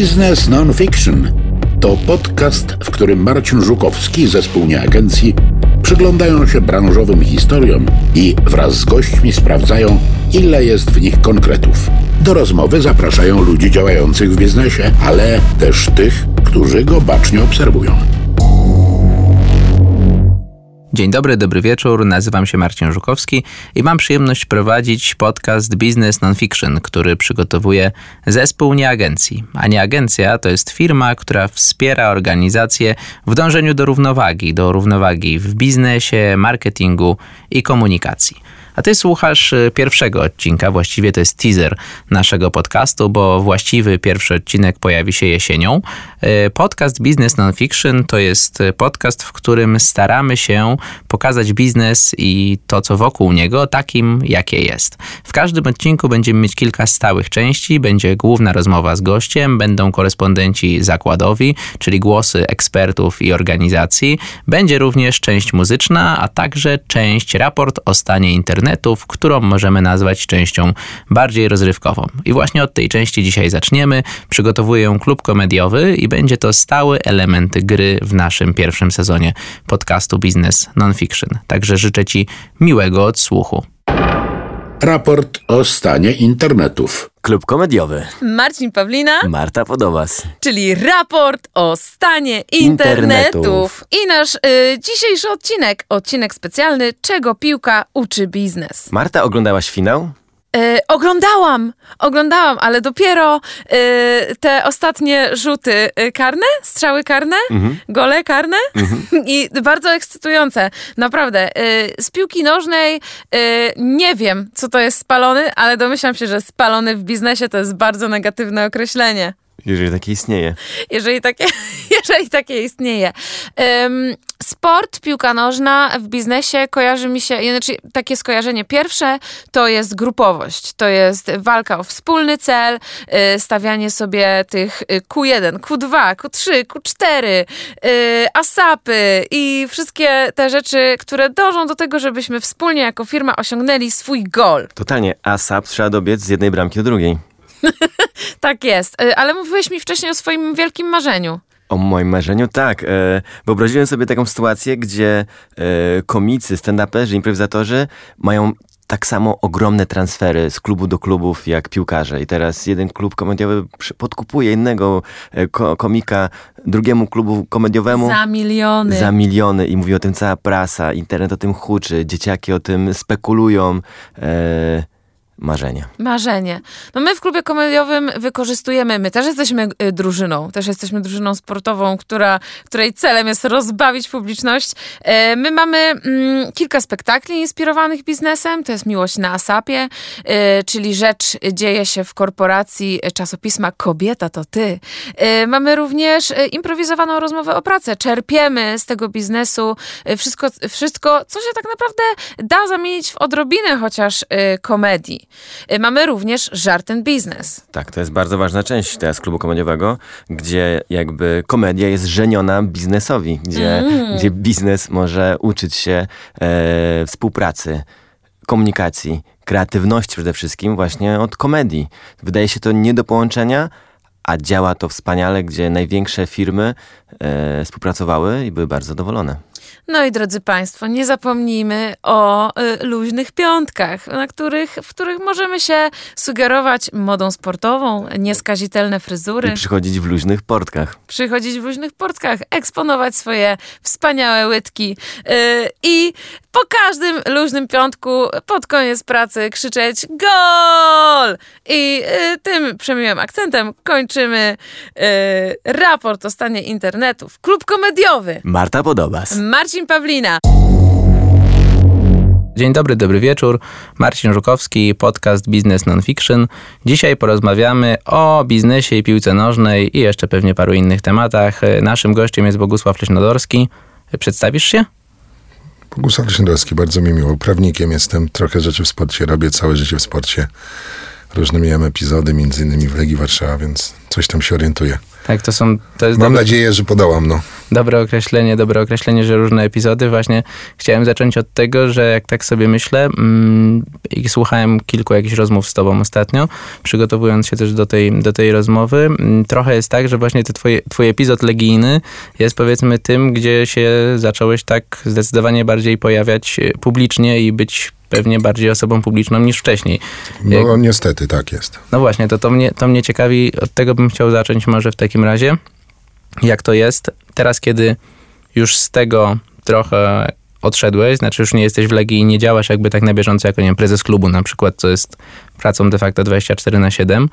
Business Nonfiction to podcast, w którym Marcin Żukowski ze spółnie agencji przyglądają się branżowym historiom i wraz z gośćmi sprawdzają, ile jest w nich konkretów. Do rozmowy zapraszają ludzi działających w biznesie, ale też tych, którzy go bacznie obserwują. Dzień dobry, dobry wieczór. Nazywam się Marcin Żukowski i mam przyjemność prowadzić podcast Business Nonfiction, który przygotowuje zespół nieagencji. A nieagencja to jest firma, która wspiera organizację w dążeniu do równowagi, do równowagi w biznesie, marketingu i komunikacji. A ty słuchasz y, pierwszego odcinka, właściwie to jest teaser naszego podcastu, bo właściwy pierwszy odcinek pojawi się jesienią. Y, podcast Business Nonfiction to jest podcast, w którym staramy się pokazać biznes i to, co wokół niego, takim, jakie jest. W każdym odcinku będziemy mieć kilka stałych części. Będzie główna rozmowa z gościem, będą korespondenci zakładowi, czyli głosy ekspertów i organizacji. Będzie również część muzyczna, a także część raport o stanie internetu internetów, którą możemy nazwać częścią bardziej rozrywkową. I właśnie od tej części dzisiaj zaczniemy. Przygotowuję klub komediowy i będzie to stały element gry w naszym pierwszym sezonie podcastu Business Nonfiction. Także życzę Ci miłego odsłuchu. Raport o stanie internetów. Klub komediowy. Marcin Pawlina, Marta Podobas. czyli raport o stanie internetów. Internetów. I nasz y, dzisiejszy odcinek, odcinek specjalny, czego piłka uczy biznes. Marta, oglądałaś finał? Y, oglądałam, oglądałam, ale dopiero y, te ostatnie rzuty y, karne, strzały karne, gole karne i bardzo ekscytujące, naprawdę. Y, z piłki nożnej nie wiem, co to jest spalony, ale domyślam się, że spalony w biznesie to jest bardzo negatywne określenie. Jeżeli takie istnieje. jeżeli takie, jeżeli takie istnieje. Ym, sport, piłka nożna w biznesie kojarzy mi się, znaczy takie skojarzenie pierwsze to jest grupowość, to jest walka o wspólny cel, y, stawianie sobie tych y, Q1, Q2, Q3, Q4, y, ASAPy i wszystkie te rzeczy, które dążą do tego, żebyśmy wspólnie jako firma osiągnęli swój goal. Totalnie. ASAP trzeba dobiec z jednej bramki do drugiej. Tak jest, Y, ale mówiłeś mi wcześniej o swoim wielkim marzeniu. O moim marzeniu, tak. E, wyobraziłem sobie taką sytuację, gdzie e, komicy, stand-uperzy, improwizatorzy mają tak samo ogromne transfery z klubu do klubów jak piłkarze. I teraz jeden klub komediowy podkupuje innego e, ko- komika drugiemu klubu komediowemu. Za miliony. Za miliony i mówi o tym cała prasa, internet o tym huczy, dzieciaki o tym spekulują. E, marzenie. Marzenie. No my w klubie komediowym wykorzystujemy, my też jesteśmy y, drużyną, też jesteśmy drużyną sportową, która, której celem jest rozbawić publiczność. E, My mamy mm, kilka spektakli inspirowanych biznesem, to jest Miłość na Asapie, e, czyli rzecz dzieje się w korporacji czasopisma Kobieta to ty. E, Mamy również improwizowaną rozmowę o pracę, czerpiemy z tego biznesu wszystko, wszystko co się tak naprawdę da zamienić w odrobinę chociaż e, komedii. E, Mamy również żart and biznes. Tak, to jest bardzo ważna część teraz klubu komediowego, gdzie jakby komedia jest żeniona biznesowi, gdzie, gdzie biznes może uczyć się e, współpracy, komunikacji, kreatywności przede wszystkim właśnie od komedii. Wydaje się to nie do połączenia, a działa to wspaniale, gdzie największe firmy e, współpracowały i były bardzo zadowolone. No i drodzy Państwo, nie zapomnijmy o y, luźnych piątkach, na których, w których możemy się sugerować modą sportową, nieskazitelne fryzury, I przychodzić w luźnych portkach. przychodzić w luźnych portkach, eksponować swoje wspaniałe łydki y, i po każdym luźnym piątku pod koniec pracy krzyczeć GOL! I y, tym przemiłym akcentem kończymy y, raport o stanie internetów. Klub komediowy. Marta Podobas. Marcin Pawlina. Dzień dobry, dobry wieczór. Marcin Żukowski, podcast Business Nonfiction. Dzisiaj porozmawiamy o biznesie i piłce nożnej i jeszcze pewnie paru innych tematach. Naszym gościem jest Bogusław Leśnodorski. Przedstawisz się? Bogusław Leśnodowski, bardzo mi miło. Prawnikiem jestem, trochę rzeczy w sporcie robię, całe życie w sporcie. Różne miałem epizody, między innymi w Legii Warszawa, więc coś tam się orientuję. Tak, to są, to Mam dobre, nadzieję, że podołam, no. dobre określenie, dobre określenie, że różne epizody. Właśnie chciałem zacząć od tego, że jak tak sobie myślę mm, i słuchałem kilku jakichś rozmów z tobą ostatnio, przygotowując się też do tej, do tej rozmowy, mm, trochę jest tak, że właśnie ten twoje, twój epizod legijny jest powiedzmy tym, gdzie się zacząłeś tak zdecydowanie bardziej pojawiać e, publicznie i być pewnie bardziej osobą publiczną niż wcześniej. No niestety, tak jest. no właśnie, to, to, mnie, to mnie ciekawi, od tego bym chciał zacząć może w takim razie. Jak to jest teraz, kiedy już z tego trochę odszedłeś, znaczy już nie jesteś w Legii i nie działasz jakby tak na bieżąco jako, nie wiem, prezes klubu na przykład, co jest pracą de facto 24 na 7,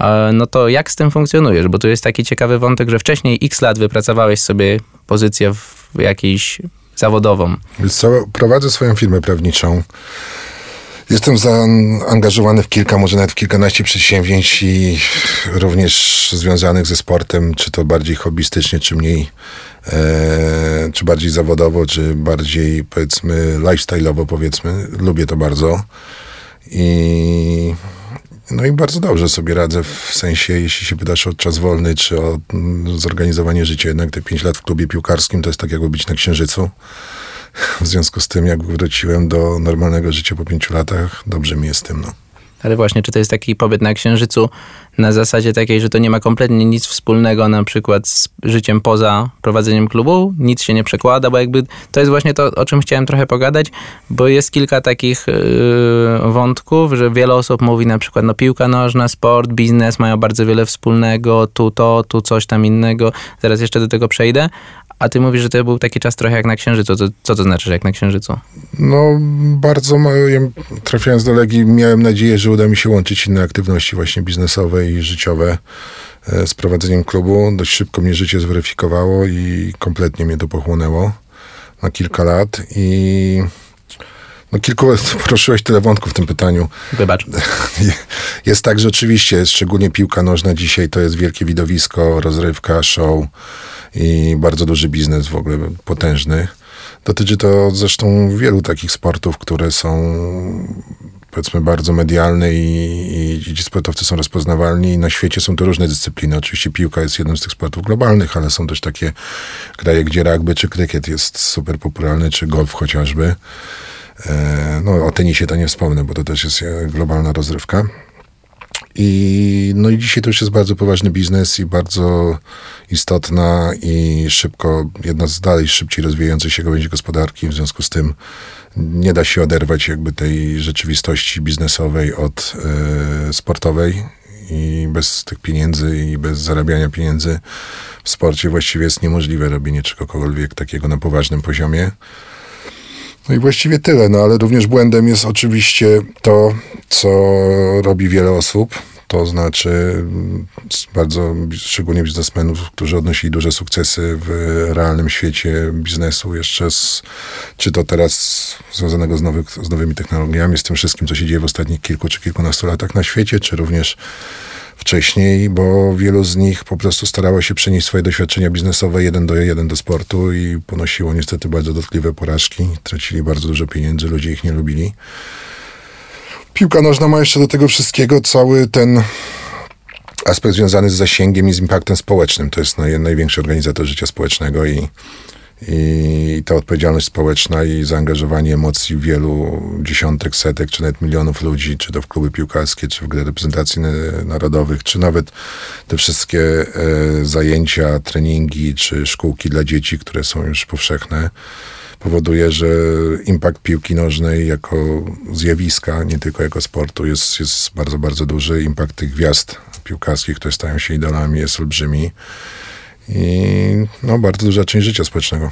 e, no to jak z tym funkcjonujesz? Bo tu jest taki ciekawy wątek, że wcześniej x lat wypracowałeś sobie pozycję w jakiejś zawodową. Co, prowadzę swoją firmę prawniczą. Jestem zaangażowany w kilka, może nawet w kilkanaście przedsięwzięć i również związanych ze sportem, czy to bardziej hobbystycznie, czy mniej, e, czy bardziej zawodowo, czy bardziej powiedzmy lifestyle'owo powiedzmy. Lubię to bardzo i no i bardzo dobrze sobie radzę w sensie, jeśli się pytasz o czas wolny, czy o mm, zorganizowanie życia. Jednak te pięć lat w klubie piłkarskim to jest tak jakby być na Księżycu. W związku z tym, jak wróciłem do normalnego życia po pięciu latach, dobrze mi jest z tym. No. Ale właśnie, czy to jest taki pobyt na Księżycu na zasadzie takiej, że to nie ma kompletnie nic wspólnego na przykład z życiem poza prowadzeniem klubu? Nic się nie przekłada, bo jakby to jest właśnie to, o czym chciałem trochę pogadać, bo jest kilka takich yy, wątków, że wiele osób mówi na przykład, no piłka nożna, sport, biznes mają bardzo wiele wspólnego, tu to, tu coś tam innego, zaraz jeszcze do tego przejdę. A ty mówisz, że to był taki czas trochę jak na Księżycu. To, co to znaczy, że jak na Księżycu? No, bardzo, trafiając do Legii, miałem nadzieję, że uda mi się łączyć inne aktywności właśnie biznesowe i życiowe e, z prowadzeniem klubu. Dość szybko mnie życie zweryfikowało i kompletnie mnie to pochłonęło na kilka lat i no kilku, poruszyłeś tyle wątków w tym pytaniu. Wybacz. Jest tak, że oczywiście, szczególnie piłka nożna dzisiaj to jest wielkie widowisko, rozrywka, show i bardzo duży biznes w ogóle potężny. Dotyczy to zresztą wielu takich sportów, które są powiedzmy bardzo medialne i, i ci sportowcy są rozpoznawalni i na świecie są to różne dyscypliny. Oczywiście piłka jest jednym z tych sportów globalnych, ale są też takie kraje, gdzie rugby czy krykiet jest super popularny, czy golf chociażby. E, No, o tenisie to nie wspomnę, bo to też jest e, globalna rozrywka. I, no i dzisiaj to już jest bardzo poważny biznes i bardzo istotna i szybko, jedna z dalej szybciej rozwijających się gałęzi gospodarki. W związku z tym nie da się oderwać jakby tej rzeczywistości biznesowej od e, sportowej. I bez tych pieniędzy i bez zarabiania pieniędzy w sporcie właściwie jest niemożliwe robienie czegokolwiek takiego na poważnym poziomie. No i właściwie tyle, no ale również błędem jest oczywiście to, co robi wiele osób. To znaczy mm, bardzo, szczególnie biznesmenów, którzy odnosili duże sukcesy w realnym świecie biznesu, jeszcze z, czy to teraz związanego z, nowych, z nowymi technologiami, z tym wszystkim, co się dzieje w ostatnich kilku czy kilkunastu latach na świecie, czy również wcześniej, bo wielu z nich po prostu starało się przenieść swoje doświadczenia biznesowe jeden do jeden do sportu i ponosiło niestety bardzo dotkliwe porażki. Tracili bardzo dużo pieniędzy, ludzie ich nie lubili. Piłka nożna ma jeszcze do tego wszystkiego cały ten aspekt związany z zasięgiem i z impaktem społecznym. To jest naj, największy organizator życia społecznego i, i ta odpowiedzialność społeczna i zaangażowanie emocji wielu dziesiątek, setek, czy nawet milionów ludzi, czy to w kluby piłkarskie, czy w grę reprezentacji na- narodowych, czy nawet te wszystkie e, zajęcia, treningi, czy szkółki dla dzieci, które są już powszechne, powoduje, że impact piłki nożnej jako zjawiska, nie tylko jako sportu, jest, jest bardzo, bardzo duży. Impact tych gwiazd piłkarskich, które stają się idolami, jest olbrzymi. I no, bardzo duża część życia społecznego.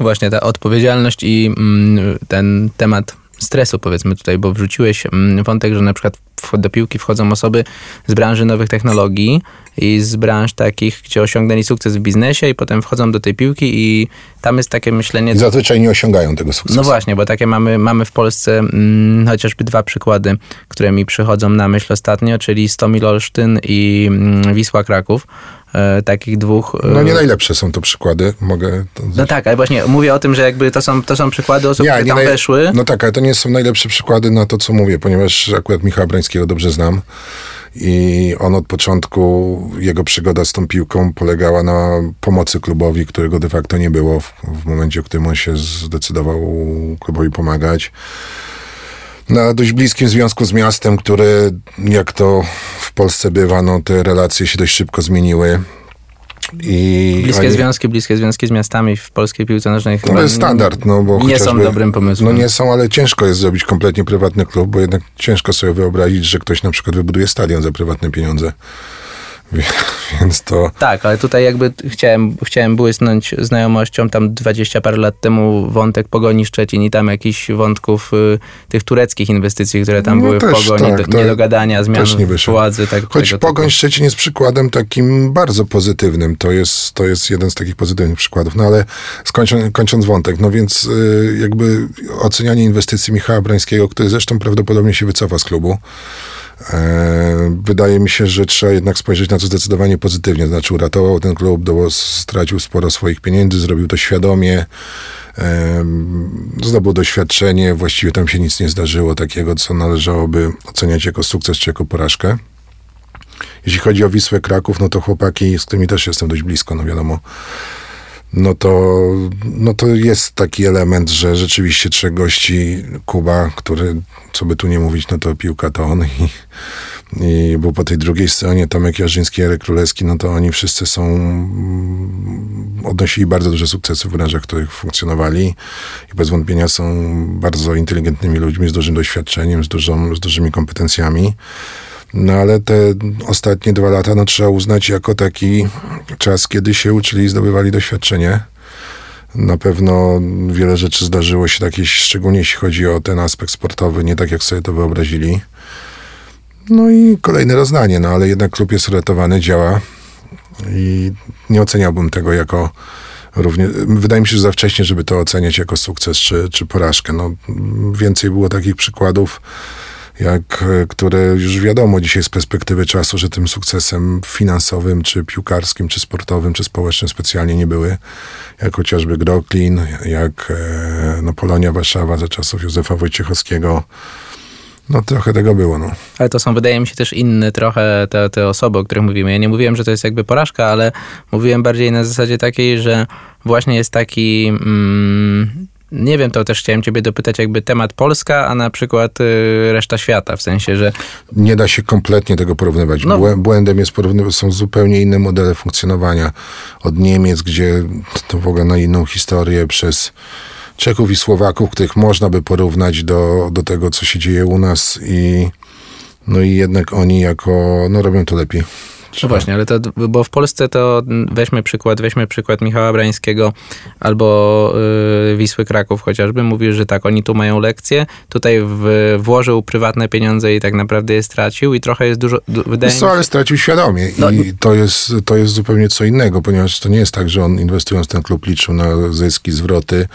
Właśnie ta odpowiedzialność i mm, ten temat stresu, powiedzmy tutaj, bo wrzuciłeś mm, wątek, że na przykład do piłki wchodzą osoby z branży nowych technologii i z branż takich, gdzie osiągnęli sukces w biznesie i potem wchodzą do tej piłki i tam jest takie myślenie... I zazwyczaj nie osiągają tego sukcesu. No właśnie, bo takie mamy, mamy w Polsce mm, chociażby dwa przykłady, które mi przychodzą na myśl ostatnio, czyli Stomil Olsztyn i mm, Wisła Kraków. E, takich dwóch... e, No nie najlepsze są to przykłady, mogę... To no tak, ale właśnie mówię o tym, że jakby to są, to są przykłady osób, które tam naj- weszły. No tak, ale to nie są najlepsze przykłady na to, co mówię, ponieważ akurat Michała Brańskiego dobrze znam I on od początku, jego przygoda z tą piłką polegała na pomocy klubowi, którego de facto nie było w, w momencie, w którym on się zdecydował klubowi pomagać. Na dość bliskim związku z miastem, które jak to w Polsce bywa, no te relacje się dość szybko zmieniły. I bliskie oni, związki, bliskie związki z miastami w polskiej piłce nożnej chyba to jest standard, no bo nie są dobrym pomysłem. No nie są, ale ciężko jest zrobić kompletnie prywatny klub, bo jednak ciężko sobie wyobrazić, że ktoś na przykład wybuduje stadion za prywatne pieniądze. Więc to... Tak, ale tutaj jakby chciałem, chciałem błysnąć znajomością tam 20 parę lat temu wątek Pogoni Szczecin i tam jakichś wątków y, tych tureckich inwestycji, które tam no były też, w Pogoni, tak, do, niedogadania, zmian władzy. Tak, Choć Pogoń typu. Szczecin jest przykładem takim bardzo pozytywnym. To jest, to jest jeden z takich pozytywnych przykładów. No ale skończą, kończąc wątek, no więc y, jakby ocenianie inwestycji Michała Brańskiego, który zresztą prawdopodobnie się wycofa z klubu, wydaje mi się, że trzeba jednak spojrzeć na to zdecydowanie pozytywnie. Znaczy uratował ten klub, stracił sporo swoich pieniędzy, zrobił to świadomie, e, zdobył doświadczenie, właściwie tam się nic nie zdarzyło takiego, co należałoby oceniać jako sukces czy jako porażkę. Jeśli chodzi o Wisłę Kraków, no to chłopaki, z którymi też jestem dość blisko, no wiadomo, no to, no to jest taki element, że rzeczywiście trzech gości, Kuba, który, co by tu nie mówić, no to piłka to on i, i był po tej drugiej stronie Tomek Jarzyński, Jarek Królewski, no to oni wszyscy są, mm, odnosili bardzo duże sukcesy w branżach, w których funkcjonowali i bez wątpienia są bardzo inteligentnymi ludźmi z dużym doświadczeniem, z, dużą, z dużymi kompetencjami. No ale te ostatnie dwa lata no, trzeba uznać jako taki czas, kiedy się uczyli i zdobywali doświadczenie. Na pewno wiele rzeczy zdarzyło się takich, szczególnie jeśli chodzi o ten aspekt sportowy, nie tak jak sobie to wyobrazili. No i kolejne rozdanie, no ale jednak klub jest uratowany, działa i nie oceniałbym tego jako równie, wydaje mi się, że za wcześnie, żeby to oceniać jako sukces czy, czy porażkę. No, więcej było takich przykładów, jak, e, które już wiadomo dzisiaj z perspektywy czasu, że tym sukcesem finansowym, czy piłkarskim, czy sportowym, czy społecznym specjalnie nie były, jak chociażby Groklin, jak e, no, Polonia Warszawa za czasów Józefa Wojciechowskiego, no trochę tego było, no. Ale to są, wydaje mi się, też inne trochę te, te osoby, o których mówimy. Ja nie mówiłem, że to jest jakby porażka, ale mówiłem bardziej na zasadzie takiej, że właśnie jest taki... Mm, nie wiem, to też chciałem ciebie dopytać, jakby temat Polska, a na przykład y, reszta świata, w sensie, że... Nie da się kompletnie tego porównywać. No. Błędem jest porównywać, są zupełnie inne modele funkcjonowania. Od Niemiec, gdzie to w ogóle na inną historię, przez Czechów i Słowaków, których można by porównać do, do tego, co się dzieje u nas i no i jednak oni jako, no robią to lepiej. No właśnie, ale to, bo w Polsce to weźmy przykład, weźmy przykład Michała Brańskiego albo y, Wisły Kraków chociażby. Mówił, że tak, oni tu mają lekcję, tutaj w, włożył prywatne pieniądze i tak naprawdę je stracił i trochę jest dużo, du, wydaje mi się... ale stracił świadomie no, i to jest, to jest zupełnie co innego, ponieważ to nie jest tak, że on inwestując w ten klub liczył na zyski, zwroty.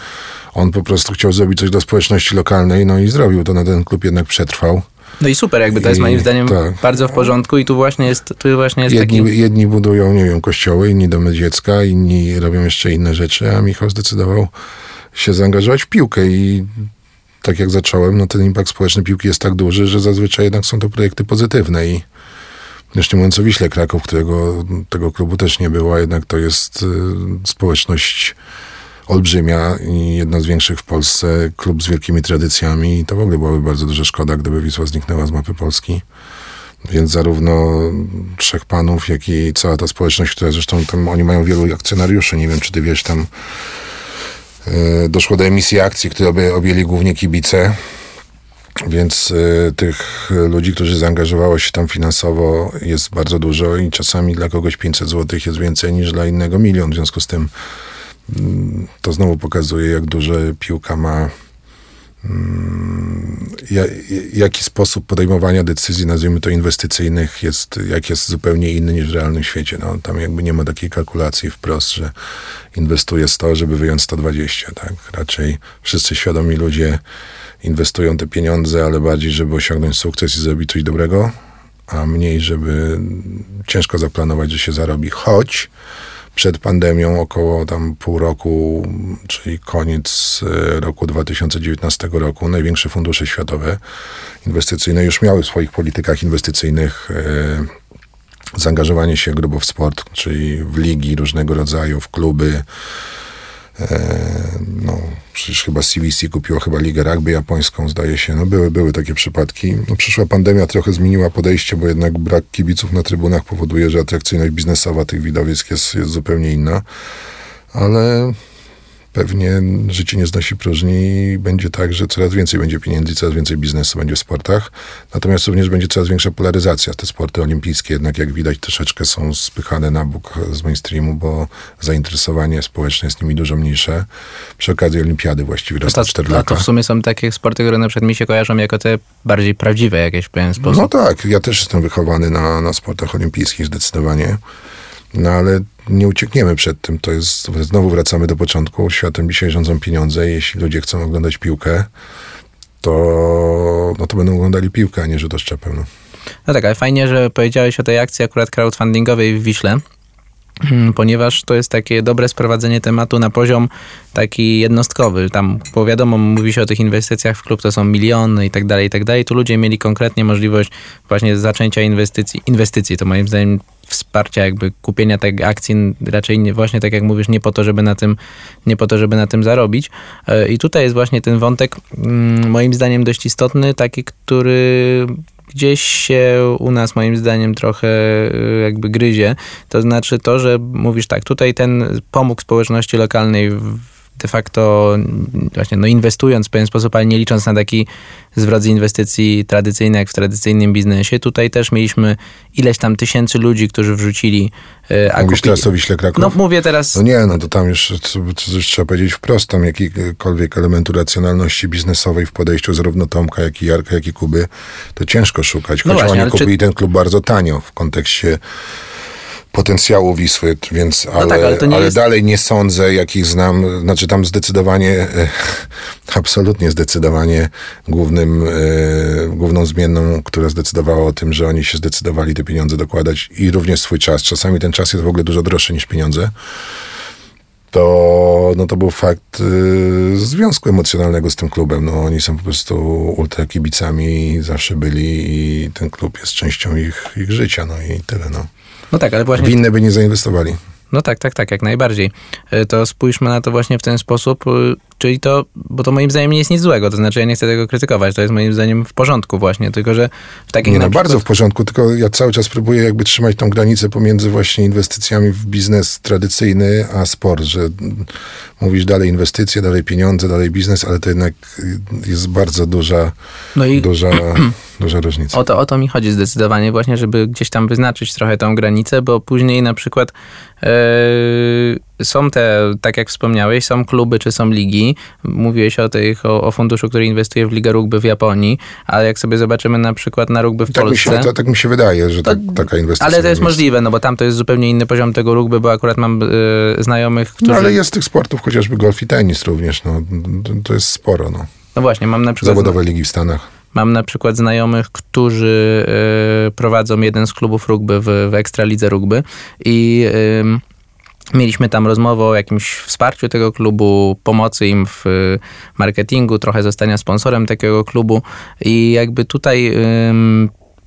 On po prostu chciał zrobić coś dla społeczności lokalnej, no i zrobił to, na ten klub jednak przetrwał. No i super, jakby to jest moim zdaniem tak. bardzo w porządku i tu właśnie jest, tu właśnie jest jedni, taki... Jedni budują, nie wiem, kościoły, inni domy dziecka, inni robią jeszcze inne rzeczy, a Michał zdecydował się zaangażować w piłkę i tak jak zacząłem, no ten impact społeczny piłki jest tak duży, że zazwyczaj jednak są to projekty pozytywne i już nie mówiąc o Wiśle Kraków, którego tego klubu też nie było, a jednak to jest y, społeczność olbrzymia i jedna z większych w Polsce, klub z wielkimi tradycjami i to w ogóle byłaby bardzo duża szkoda, gdyby Wisła zniknęła z mapy Polski. Więc zarówno trzech panów, jak i cała ta społeczność, która zresztą tam, oni mają wielu akcjonariuszy, nie wiem czy ty wiesz, tam yy, doszło do emisji akcji, które objęli głównie kibice, więc y, tych ludzi, którzy zaangażowało się tam finansowo jest bardzo dużo i czasami dla kogoś 500 zł jest więcej niż dla innego milion. W związku z tym to znowu pokazuje, jak duże piłka ma mm, jaki sposób podejmowania decyzji, nazwijmy to inwestycyjnych, jest, jak jest zupełnie inny niż w realnym świecie. No, tam jakby nie ma takiej kalkulacji wprost, że inwestuje 100, żeby wyjąć 120. Tak? Raczej wszyscy świadomi ludzie inwestują te pieniądze, ale bardziej, żeby osiągnąć sukces i zrobić coś dobrego, a mniej, żeby ciężko zaplanować, że się zarobi. Choć przed pandemią około tam pół roku, czyli koniec e, roku 2019 roku, największe fundusze światowe inwestycyjne już miały w swoich politykach inwestycyjnych e, zaangażowanie się grubo w sport, czyli w ligi różnego rodzaju, w kluby, no, przecież chyba CVC kupiło chyba ligę rugby japońską, zdaje się. No, były, były takie przypadki. No, przyszła pandemia, trochę zmieniła podejście, bo jednak brak kibiców na trybunach powoduje, że atrakcyjność biznesowa tych widowisk jest, jest zupełnie inna. Ale pewnie życie nie znosi próżni i będzie tak, że coraz więcej będzie pieniędzy, coraz więcej biznesu będzie w sportach. Natomiast również będzie coraz większa polaryzacja. Te sporty olimpijskie jednak, jak widać, troszeczkę są spychane na bok z mainstreamu, bo zainteresowanie społeczne jest nimi dużo mniejsze. Przy okazji olimpiady właściwie raz na 4 a lata. to w sumie są takie sporty, które na przykład mi się kojarzą jako te bardziej prawdziwe jakieś w pewien sposób. No tak, ja też jestem wychowany na, na sportach olimpijskich zdecydowanie. No ale nie uciekniemy przed tym. To jest, znowu wracamy do początku. Światem dzisiaj rządzą pieniądze. Jeśli ludzie chcą oglądać piłkę, to, no to będą oglądali piłkę, a nie rzut oszczepem. No. No tak, ale fajnie, że powiedziałeś o tej akcji akurat crowdfundingowej w Wiśle, ponieważ to jest takie dobre sprowadzenie tematu na poziom taki jednostkowy. Tam, bo wiadomo, mówi się o tych inwestycjach w klub, to są miliony i tak dalej, i tak dalej. Tu ludzie mieli konkretnie możliwość właśnie zaczęcia inwestycji. Inwestycji to moim zdaniem wsparcia jakby kupienia tej akcji raczej nie, właśnie tak jak mówisz, nie po to, żeby na tym, nie po to, żeby na tym zarobić. E, I tutaj jest właśnie ten wątek mm, moim zdaniem dość istotny, taki, który gdzieś się u nas moim zdaniem trochę y, jakby gryzie. To znaczy to, że mówisz tak, tutaj ten pomógł społeczności lokalnej de facto właśnie no inwestując w pewien sposób, ale nie licząc na taki zwrot z inwestycji tradycyjny, jak w tradycyjnym biznesie. Tutaj też mieliśmy ileś tam tysięcy ludzi, którzy wrzucili e, a Mówisz kupi... teraz o Wiśle Kraków? No mówię teraz... No nie, no to tam już coś trzeba powiedzieć wprost, tam jakikolwiek elementu racjonalności biznesowej w podejściu zarówno Tomka, jak i Jarka, jak i Kuby, to ciężko szukać. Choć no właśnie, oni kupili czy... ten klub bardzo tanio w kontekście potencjału Wisły, więc ale, no tak, ale, ale jest... dalej nie sądzę, jakich znam, znaczy tam zdecydowanie, e, absolutnie zdecydowanie głównym, e, główną zmienną, która zdecydowała o tym, że oni się zdecydowali te pieniądze dokładać i również swój czas. Czasami ten czas jest w ogóle dużo droższy niż pieniądze. To, no to był fakt y, związku emocjonalnego z tym klubem. No, oni są po prostu ultra kibicami, zawsze byli i ten klub jest częścią ich, ich życia, no i tyle. No. No tak, ale właśnie... W inne by nie zainwestowali. No tak, tak, tak, jak najbardziej. E, to spójrzmy na to właśnie w ten sposób, e, czyli to, bo to moim zdaniem nie jest nic złego, to znaczy ja nie chcę tego krytykować, to jest moim zdaniem w porządku właśnie, tylko że w takich... Nie, no przykład... bardzo w porządku, tylko ja cały czas próbuję jakby trzymać tą granicę pomiędzy właśnie inwestycjami w biznes tradycyjny, a sport, że mówisz dalej inwestycje, dalej pieniądze, dalej biznes, ale to jednak jest bardzo duża, no i... duża, duża różnica. O to, o to mi chodzi zdecydowanie właśnie, żeby gdzieś tam wyznaczyć trochę tą granicę, bo później na przykład są te, tak jak wspomniałeś, są kluby czy są ligi. Mówiłeś o, tych, o, o funduszu, który inwestuje w ligę rugby w Japonii, ale jak sobie zobaczymy na przykład na rugby w tak Polsce... Mi się, to, tak mi się wydaje, że tak, taka inwestycja... Ale to jest możliwe, no bo tam to jest zupełnie inny poziom tego rugby, bo akurat mam y, znajomych, którzy... No ale jest tych sportów, chociażby golf i tenis również, no. To jest sporo, no. No właśnie, mam na przykład... Zawodowe ligi w Stanach. Mam na przykład znajomych, którzy y, prowadzą jeden z klubów rugby w, w Ekstralidze Rugby i... Mieliśmy tam rozmowę o jakimś wsparciu tego klubu, pomocy im w y, marketingu, trochę zostania sponsorem takiego klubu i jakby tutaj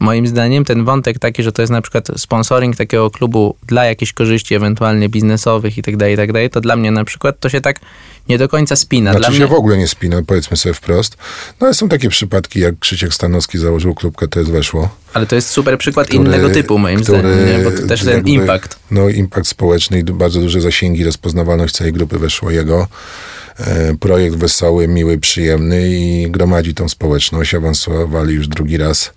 moim zdaniem ten wątek taki, że to jest na przykład sponsoring takiego klubu dla jakichś korzyści ewentualnie biznesowych i tak dalej, i tak dalej, to dla mnie na przykład to się tak nie do końca spina. Znaczy dla się mnie... w ogóle nie spina, powiedzmy sobie wprost. No ale są takie przypadki, jak Krzysiek Stanowski założył klubkę, to jest weszło. Ale to jest super przykład który, innego typu moim który, zdaniem, nie? bo to też ten impact. No impact społeczny i bardzo duże zasięgi, rozpoznawalność całej grupy weszło jego e, projekt wesoły, miły, przyjemny i gromadzi tą społeczność. Awansowali już drugi raz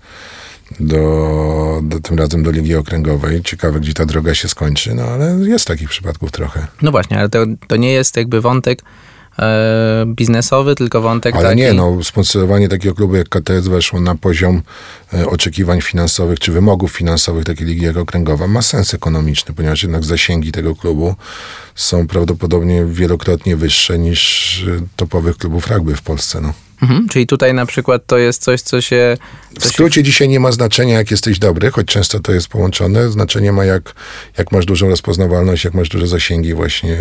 do, do, tym razem do Ligi Okręgowej. Ciekawe, gdzie ta droga się skończy, no ale jest takich przypadków trochę. No właśnie, ale to, to nie jest jakby wątek e, biznesowy, tylko wątek Ale taki... nie, no sponsorowanie takiego klubu jak KTS weszło na poziom e, oczekiwań finansowych, czy wymogów finansowych takiej Ligi jak Okręgowa ma sens ekonomiczny, ponieważ jednak zasięgi tego klubu są prawdopodobnie wielokrotnie wyższe niż e, topowych klubów rugby w Polsce, no. Mhm, czyli tutaj na przykład to jest coś, co się... W skrócie dzisiaj nie ma znaczenia, jak jesteś dobry, choć często to jest połączone. Znaczenie ma, jak, jak masz dużą rozpoznawalność, jak masz duże zasięgi właśnie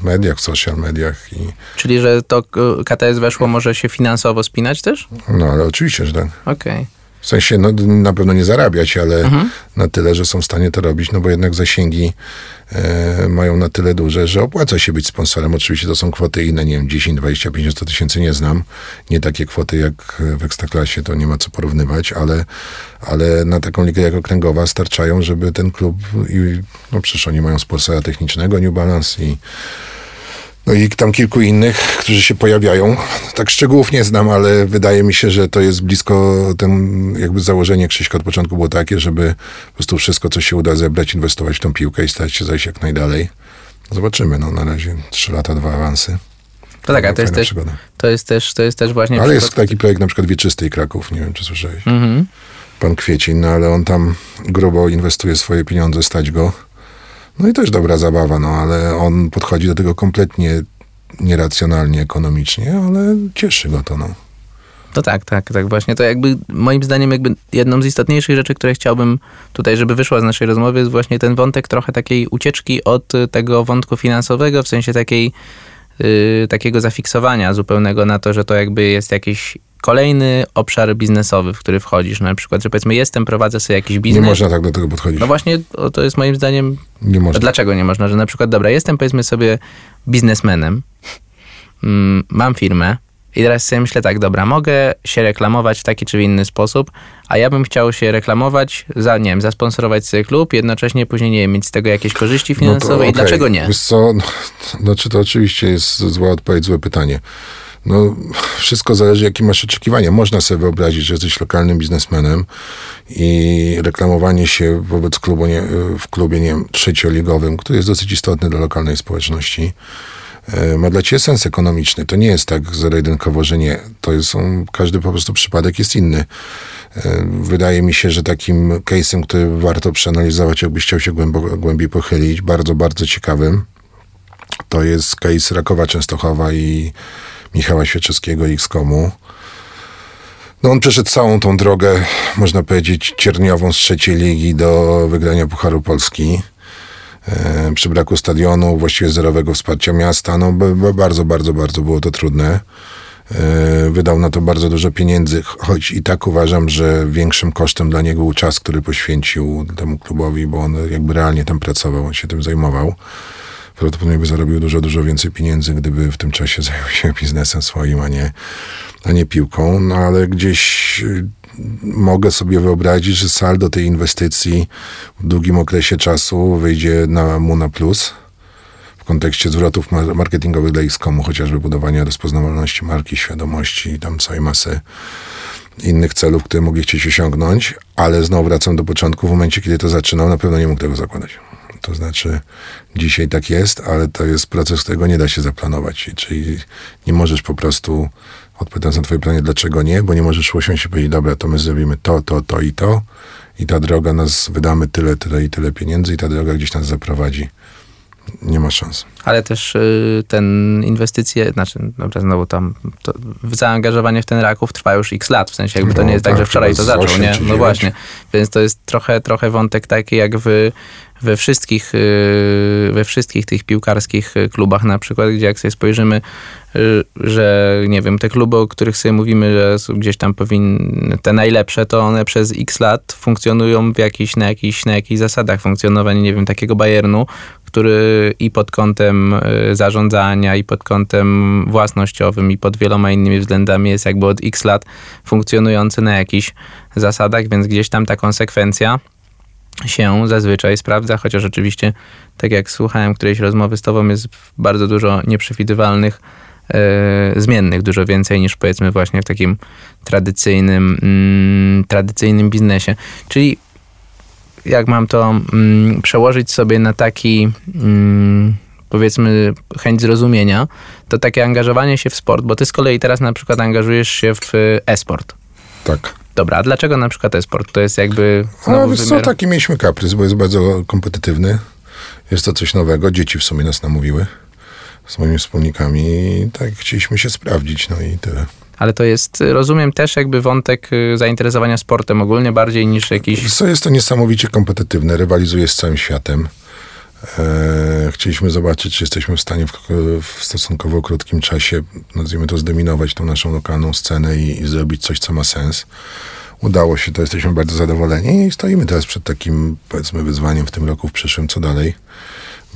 w mediach, w social mediach. I, Czyli, że to y, KTS weszło może się finansowo spinać też? no ale oczywiście, że tak. Okej. W sensie, no na pewno nie zarabiać, ale na tyle, że są w stanie to robić, no bo jednak zasięgi e, mają na tyle duże, że opłaca się być sponsorem. Oczywiście to są kwoty inne, nie wiem, 10, 20, 50, 100 tysięcy nie znam. Nie takie kwoty jak w Ekstraklasie, to nie ma co porównywać, ale, ale na taką ligę jak Okręgowa starczają, żeby ten klub, i, no przecież oni mają sponsora technicznego New Balance i no i tam kilku innych, którzy się pojawiają. Tak szczegółów nie znam, ale wydaje mi się, że to jest blisko, ten jakby założenie Krzyśka od początku było takie, żeby po prostu wszystko, co się uda zebrać, inwestować w tą piłkę i stać się zajść jak najdalej. Zobaczymy, no na razie trzy lata, dwa awansy. To tak, a to jest, też, przygoda. to, jest też, to jest też właśnie... Ale jest taki projekt na przykład Wieczystej Kraków, nie wiem czy słyszałeś. Mhm. Pan Kwiecin, no ale on tam grubo inwestuje swoje pieniądze, stać go. No i też dobra zabawa, no ale on podchodzi do tego kompletnie nieracjonalnie, ekonomicznie, ale cieszy go to, no. No tak, tak, tak właśnie. To jakby moim zdaniem jakby jedną z istotniejszych rzeczy, które chciałbym tutaj, żeby wyszła z naszej rozmowy, jest właśnie ten wątek trochę takiej ucieczki od tego wątku finansowego, w sensie takiej y, takiego zafiksowania zupełnego na to, że to jakby jest jakiś kolejny obszar biznesowy, w który wchodzisz. Na przykład, że powiedzmy jestem, prowadzę sobie jakiś Nie biznes. można tak do tego podchodzić. No właśnie, to jest moim zdaniem Nie można. Dlaczego nie można? Że na przykład, dobra, jestem powiedzmy sobie biznesmenem, mm, mam firmę i teraz sobie myślę tak, dobra, mogę się reklamować w taki czy inny sposób, a ja bym chciał się reklamować, za, nie wiem, zasponsorować sobie klub, jednocześnie później, nie wiem, mieć z tego jakieś korzyści finansowe No to i okej. dlaczego nie? Wiesz co, no, znaczy to oczywiście jest zła odpowiedź, złe pytanie. No, wszystko zależy, jakie masz oczekiwania. Można sobie wyobrazić, że jesteś lokalnym biznesmenem i reklamowanie się wobec klubu, nie, w klubie, nie wiem, trzecioligowym, który jest dosyć istotny dla lokalnej społeczności, e, ma dla ciebie sens ekonomiczny. To nie jest tak zero-jedynkowo, że nie. To jest, są, każdy po prostu przypadek jest inny. E, Wydaje mi się, że takim case'em, który warto przeanalizować, jakbyś chciał się głębiej pochylić, bardzo, bardzo ciekawym, to jest case Rakowa Częstochowa i Michała Świeczewskiego X-Komu. No on przeszedł całą tą drogę, można powiedzieć, cierniową z trzeciej ligi do wygrania Pucharu Polski. E, przy braku stadionu, właściwie zerowego wsparcia miasta, no bardzo, bardzo, bardzo było to trudne. E, Wydał na to bardzo dużo pieniędzy, choć i tak uważam, że większym kosztem dla niego był czas, który poświęcił temu klubowi, bo on jakby realnie tam pracował, on się tym zajmował. Prawdopodobnie by zarobił dużo, dużo więcej pieniędzy, gdyby w tym czasie zajął się biznesem swoim, a nie, a nie piłką. No ale gdzieś y, mogę sobie wyobrazić, że saldo tej inwestycji w długim okresie czasu wyjdzie na mu na plus w kontekście zwrotów mar- marketingowych dla X-Komu, chociażby budowania rozpoznawalności marki, świadomości i tam całej masy innych celów, które mogli chcieć osiągnąć, ale znowu wracam do początku, w momencie, kiedy to zaczynał, na pewno nie mógł tego zakładać. To znaczy, dzisiaj tak jest, ale to jest proces, którego nie da się zaplanować. Czyli nie możesz po prostu, odpowiadając na twoje pytanie, dlaczego nie, bo nie możesz usiąść i powiedzieć, dobra, to my zrobimy to, to, to i to i ta droga nas, wydamy tyle, tyle i tyle pieniędzy i ta droga gdzieś nas zaprowadzi. Nie ma szans. Ale też y, ten inwestycje, znaczy, dobra, znowu tam, to zaangażowanie w ten Raków trwa już x lat, w sensie jakby to No nie jest tak, tak, że wczoraj to zaczął, nie? No właśnie, więc to jest trochę, trochę wątek taki jak w, we wszystkich, y, we wszystkich tych piłkarskich y, klubach na przykład, gdzie jak sobie spojrzymy, y, że nie wiem, te kluby, o których sobie mówimy, że gdzieś tam powinny, te najlepsze, to one przez x lat funkcjonują w jakiś, na, jakiś, na jakichś zasadach funkcjonowania, nie wiem, takiego Bayernu, który i pod kątem y, zarządzania, i pod kątem własnościowym, i pod wieloma innymi względami jest jakby od x lat funkcjonujący na jakichś zasadach, więc gdzieś tam ta konsekwencja się zazwyczaj sprawdza, chociaż oczywiście, tak jak słuchałem którejś rozmowy z tobą, jest bardzo dużo nieprzewidywalnych e, zmiennych, dużo więcej niż powiedzmy właśnie w takim tradycyjnym, mm, tradycyjnym biznesie. Czyli jak mam to mm, przełożyć sobie na taki mm, powiedzmy chęć zrozumienia, to takie angażowanie się w sport, bo ty z kolei teraz na przykład angażujesz się w e-sport. Tak. Dobra, a dlaczego na przykład e-sport? To jest jakby znowu wiesz co, taki mieliśmy kaprys, bo jest bardzo kompetytywny. Jest to coś nowego. Dzieci w sumie nas namówiły z moimi wspólnikami i tak chcieliśmy się sprawdzić, no i tyle. Ale to jest, rozumiem, też jakby wątek y, zainteresowania sportem ogólnie bardziej niż jakiś... Co jest to niesamowicie kompetytywne, rywalizuje z całym światem. E, chcieliśmy zobaczyć, czy jesteśmy w stanie w, w stosunkowo krótkim czasie, nazwijmy to, zdominować tą naszą lokalną scenę i, i zrobić coś, co ma sens. Udało się to, jesteśmy bardzo zadowoleni i stoimy teraz przed takim, powiedzmy, wyzwaniem w tym roku, w przyszłym, co dalej.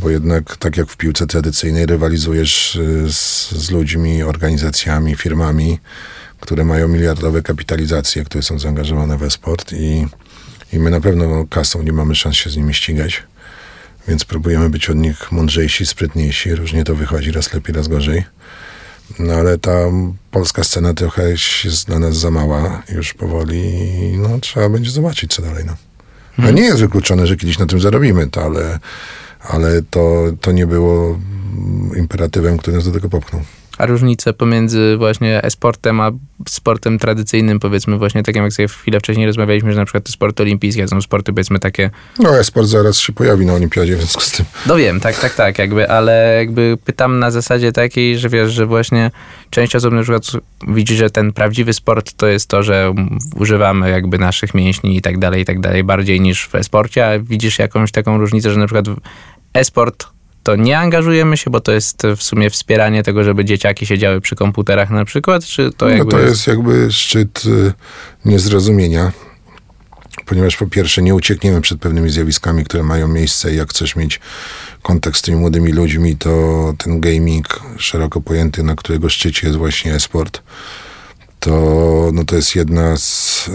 Bo jednak, tak jak w piłce tradycyjnej, rywalizujesz y, z, z ludźmi, organizacjami, firmami, które mają miliardowe kapitalizacje, które są zaangażowane we sport i, i my na pewno kasą nie mamy szans się z nimi ścigać. Więc próbujemy być od nich mądrzejsi, sprytniejsi. Różnie to wychodzi, raz lepiej, raz gorzej. No ale ta polska scena trochę jest dla nas za mała już powoli i no, trzeba będzie zobaczyć, co dalej. No. no nie jest wykluczone, że kiedyś na tym zarobimy, to, ale, ale to, to nie było imperatywem, który nas do tego popchnął a różnice pomiędzy właśnie e-sportem a sportem tradycyjnym, powiedzmy właśnie takim jak sobie chwilę wcześniej rozmawialiśmy, że na przykład te sporty olimpijskie są sporty powiedzmy takie... No e-sport zaraz się pojawi na olimpiadzie w związku z tym. No wiem, tak, tak, tak, jakby, ale jakby pytam na zasadzie takiej, że wiesz, że właśnie część osób na przykład widzi, że ten prawdziwy sport to jest to, że używamy jakby naszych mięśni i tak dalej, i tak dalej, bardziej niż w e-sporcie, a widzisz jakąś taką różnicę, że na przykład e-sport to nie angażujemy się, bo to jest w sumie wspieranie tego, żeby dzieciaki siedziały przy komputerach na przykład, czy to jakby... No to jest jakby szczyt y, niezrozumienia, ponieważ po pierwsze nie uciekniemy przed pewnymi zjawiskami, które mają miejsce i jak chcesz mieć kontakt z tymi młodymi ludźmi, to ten gaming szeroko pojęty, na którego szczycie jest właśnie e-sport, to, no to jest jedna z...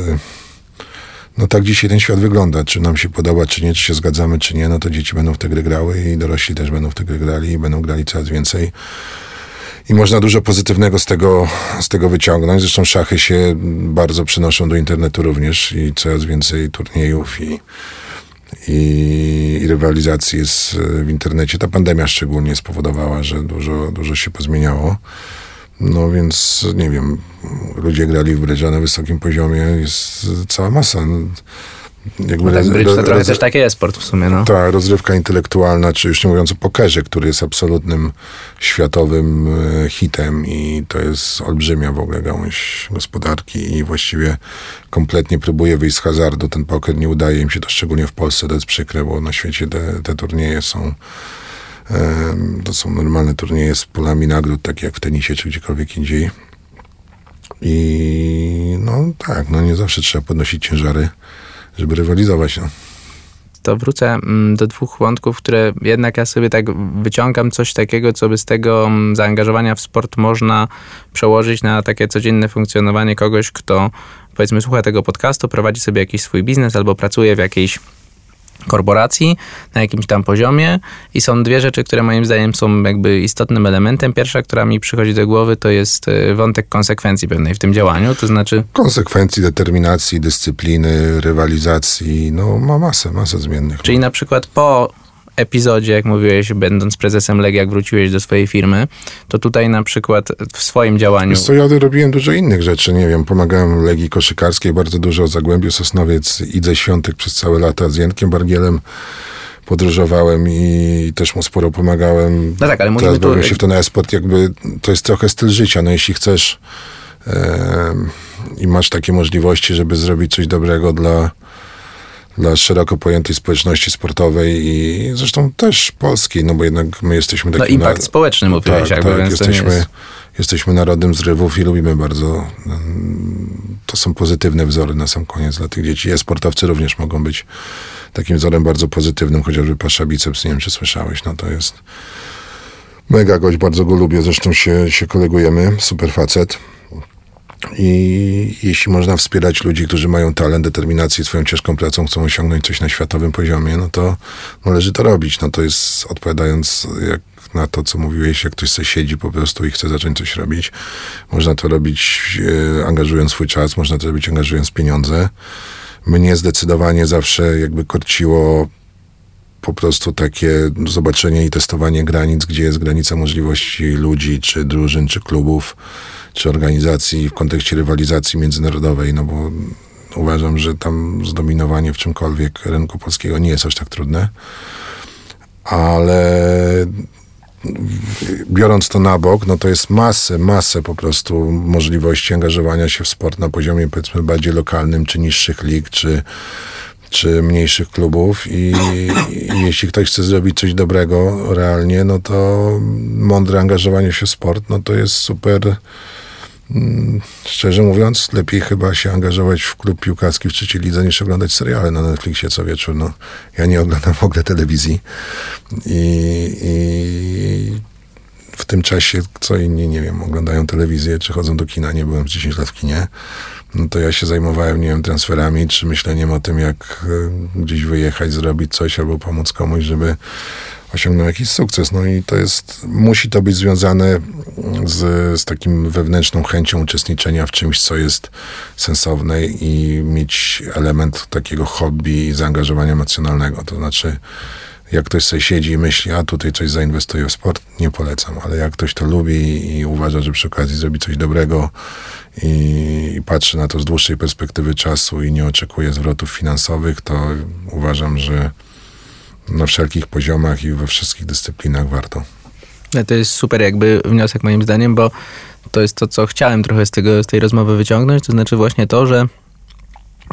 No tak dzisiaj ten świat wygląda. Czy nam się podoba, czy nie, czy się zgadzamy, czy nie, no to dzieci będą w te gry grały i dorośli też będą w te gry grali i będą grali coraz więcej. I można dużo pozytywnego z tego, z tego wyciągnąć. Zresztą szachy się bardzo przenoszą do internetu również i coraz więcej turniejów i, i, i rywalizacji jest w internecie. Ta pandemia szczególnie spowodowała, że dużo, dużo się pozmieniało. No więc nie wiem, ludzie grali w brydża na wysokim poziomie, jest cała masa. Jakby no tak, to trochę też taki sport w sumie, no. Tak, rozrywka intelektualna, czy już nie mówiąc o pokerze, który jest absolutnym światowym e, hitem i to jest olbrzymia w ogóle gałąź gospodarki i właściwie kompletnie próbuje wyjść z hazardu. Ten poker nie udaje im się to szczególnie w Polsce, to jest przykre, bo na świecie te, te turnieje są to są normalne turnieje z polami nagród, takie jak w tenisie czy gdziekolwiek indziej. I no tak, no nie zawsze trzeba podnosić ciężary, żeby rywalizować. No. To wrócę mm, do dwóch wątków, które jednak ja sobie tak wyciągam coś takiego, co by z tego mm, zaangażowania w sport można przełożyć na takie codzienne funkcjonowanie kogoś, kto powiedzmy słucha tego podcastu, prowadzi sobie jakiś swój biznes albo pracuje w jakiejś korporacji na jakimś tam poziomie i są dwie rzeczy, które moim zdaniem są jakby istotnym elementem. Pierwsza, która mi przychodzi do głowy, to jest e, wątek konsekwencji pewnej w tym działaniu, to znaczy... Konsekwencji, determinacji, dyscypliny, rywalizacji, no ma masę, masę zmiennych. Czyli na przykład po epizodzie, jak mówiłeś, będąc prezesem Legii, jak wróciłeś do swojej firmy, to tutaj na przykład w swoim działaniu... Wiesz co, ja robiłem dużo innych rzeczy, nie wiem, pomagałem Legii Koszykarskiej bardzo dużo, Zagłębiu Sosnowiec, Idze Świątek przez całe lata, z Jankiem Bargielem podróżowałem i też mu sporo pomagałem. No tak, ale Teraz tu... się w to na sport, jakby to jest trochę styl życia, no jeśli chcesz e, i masz takie możliwości, żeby zrobić coś dobrego dla dla szeroko pojętej społeczności sportowej i zresztą też polskiej, no bo jednak my jesteśmy takim... No impact na... społeczny mówiłeś tak, jakby, tak, jesteśmy, jest... jesteśmy narodem zrywów i lubimy bardzo... To są pozytywne wzory na sam koniec dla tych dzieci. E-sportowcy również mogą być takim wzorem bardzo pozytywnym, chociażby Pasza Biceps, nie wiem czy słyszałeś, no to jest mega gość, bardzo go lubię, zresztą się, się kolegujemy, super facet. I jeśli można wspierać ludzi, którzy mają talent, determinację, swoją ciężką pracą, chcą osiągnąć coś na światowym poziomie, no to należy to robić. No to jest odpowiadając jak na to, co mówiłeś, jak ktoś sobie siedzi po prostu i chce zacząć coś robić. Można to robić e, angażując swój czas, można to robić angażując pieniądze. Mnie zdecydowanie zawsze jakby korciło po prostu takie zobaczenie i testowanie granic, gdzie jest granica możliwości ludzi, czy drużyn, czy klubów czy organizacji w kontekście rywalizacji międzynarodowej, no bo uważam, że tam zdominowanie w czymkolwiek rynku polskiego nie jest aż tak trudne. Ale biorąc to na bok, no to jest masę, masę po prostu możliwości angażowania się w sport na poziomie powiedzmy bardziej lokalnym, czy niższych lig, czy, czy mniejszych klubów i, i jeśli ktoś chce zrobić coś dobrego realnie, no to mądre angażowanie się w sport, no to jest super szczerze mówiąc, lepiej chyba się angażować w klub piłkarski w trzeciej lidze niż oglądać seriale na Netflixie co wieczór. No, ja nie oglądam w ogóle telewizji i, i w tym czasie, co inni, nie wiem, oglądają telewizję, czy chodzą do kina, nie byłem z 10 lat w kinie, no to ja się zajmowałem, nie wiem, transferami, czy myśleniem o tym, jak e, gdzieś wyjechać, zrobić coś, albo pomóc komuś, żeby osiągnął jakiś sukces. No i to jest, musi to być związane z, z takim wewnętrzną chęcią uczestniczenia w czymś, co jest sensowne i mieć element takiego hobby i zaangażowania emocjonalnego. To znaczy, jak ktoś sobie siedzi i myśli, a tutaj coś zainwestuje w sport, nie polecam, ale jak ktoś to lubi i uważa, że przy okazji zrobi coś dobrego i, i patrzy na to z dłuższej perspektywy czasu i nie oczekuje zwrotów finansowych, to uważam, że na wszelkich poziomach i we wszystkich dyscyplinach warto. To jest super jakby wniosek moim zdaniem, bo to jest to, co chciałem trochę z, tego, z tej rozmowy wyciągnąć, to znaczy właśnie to, że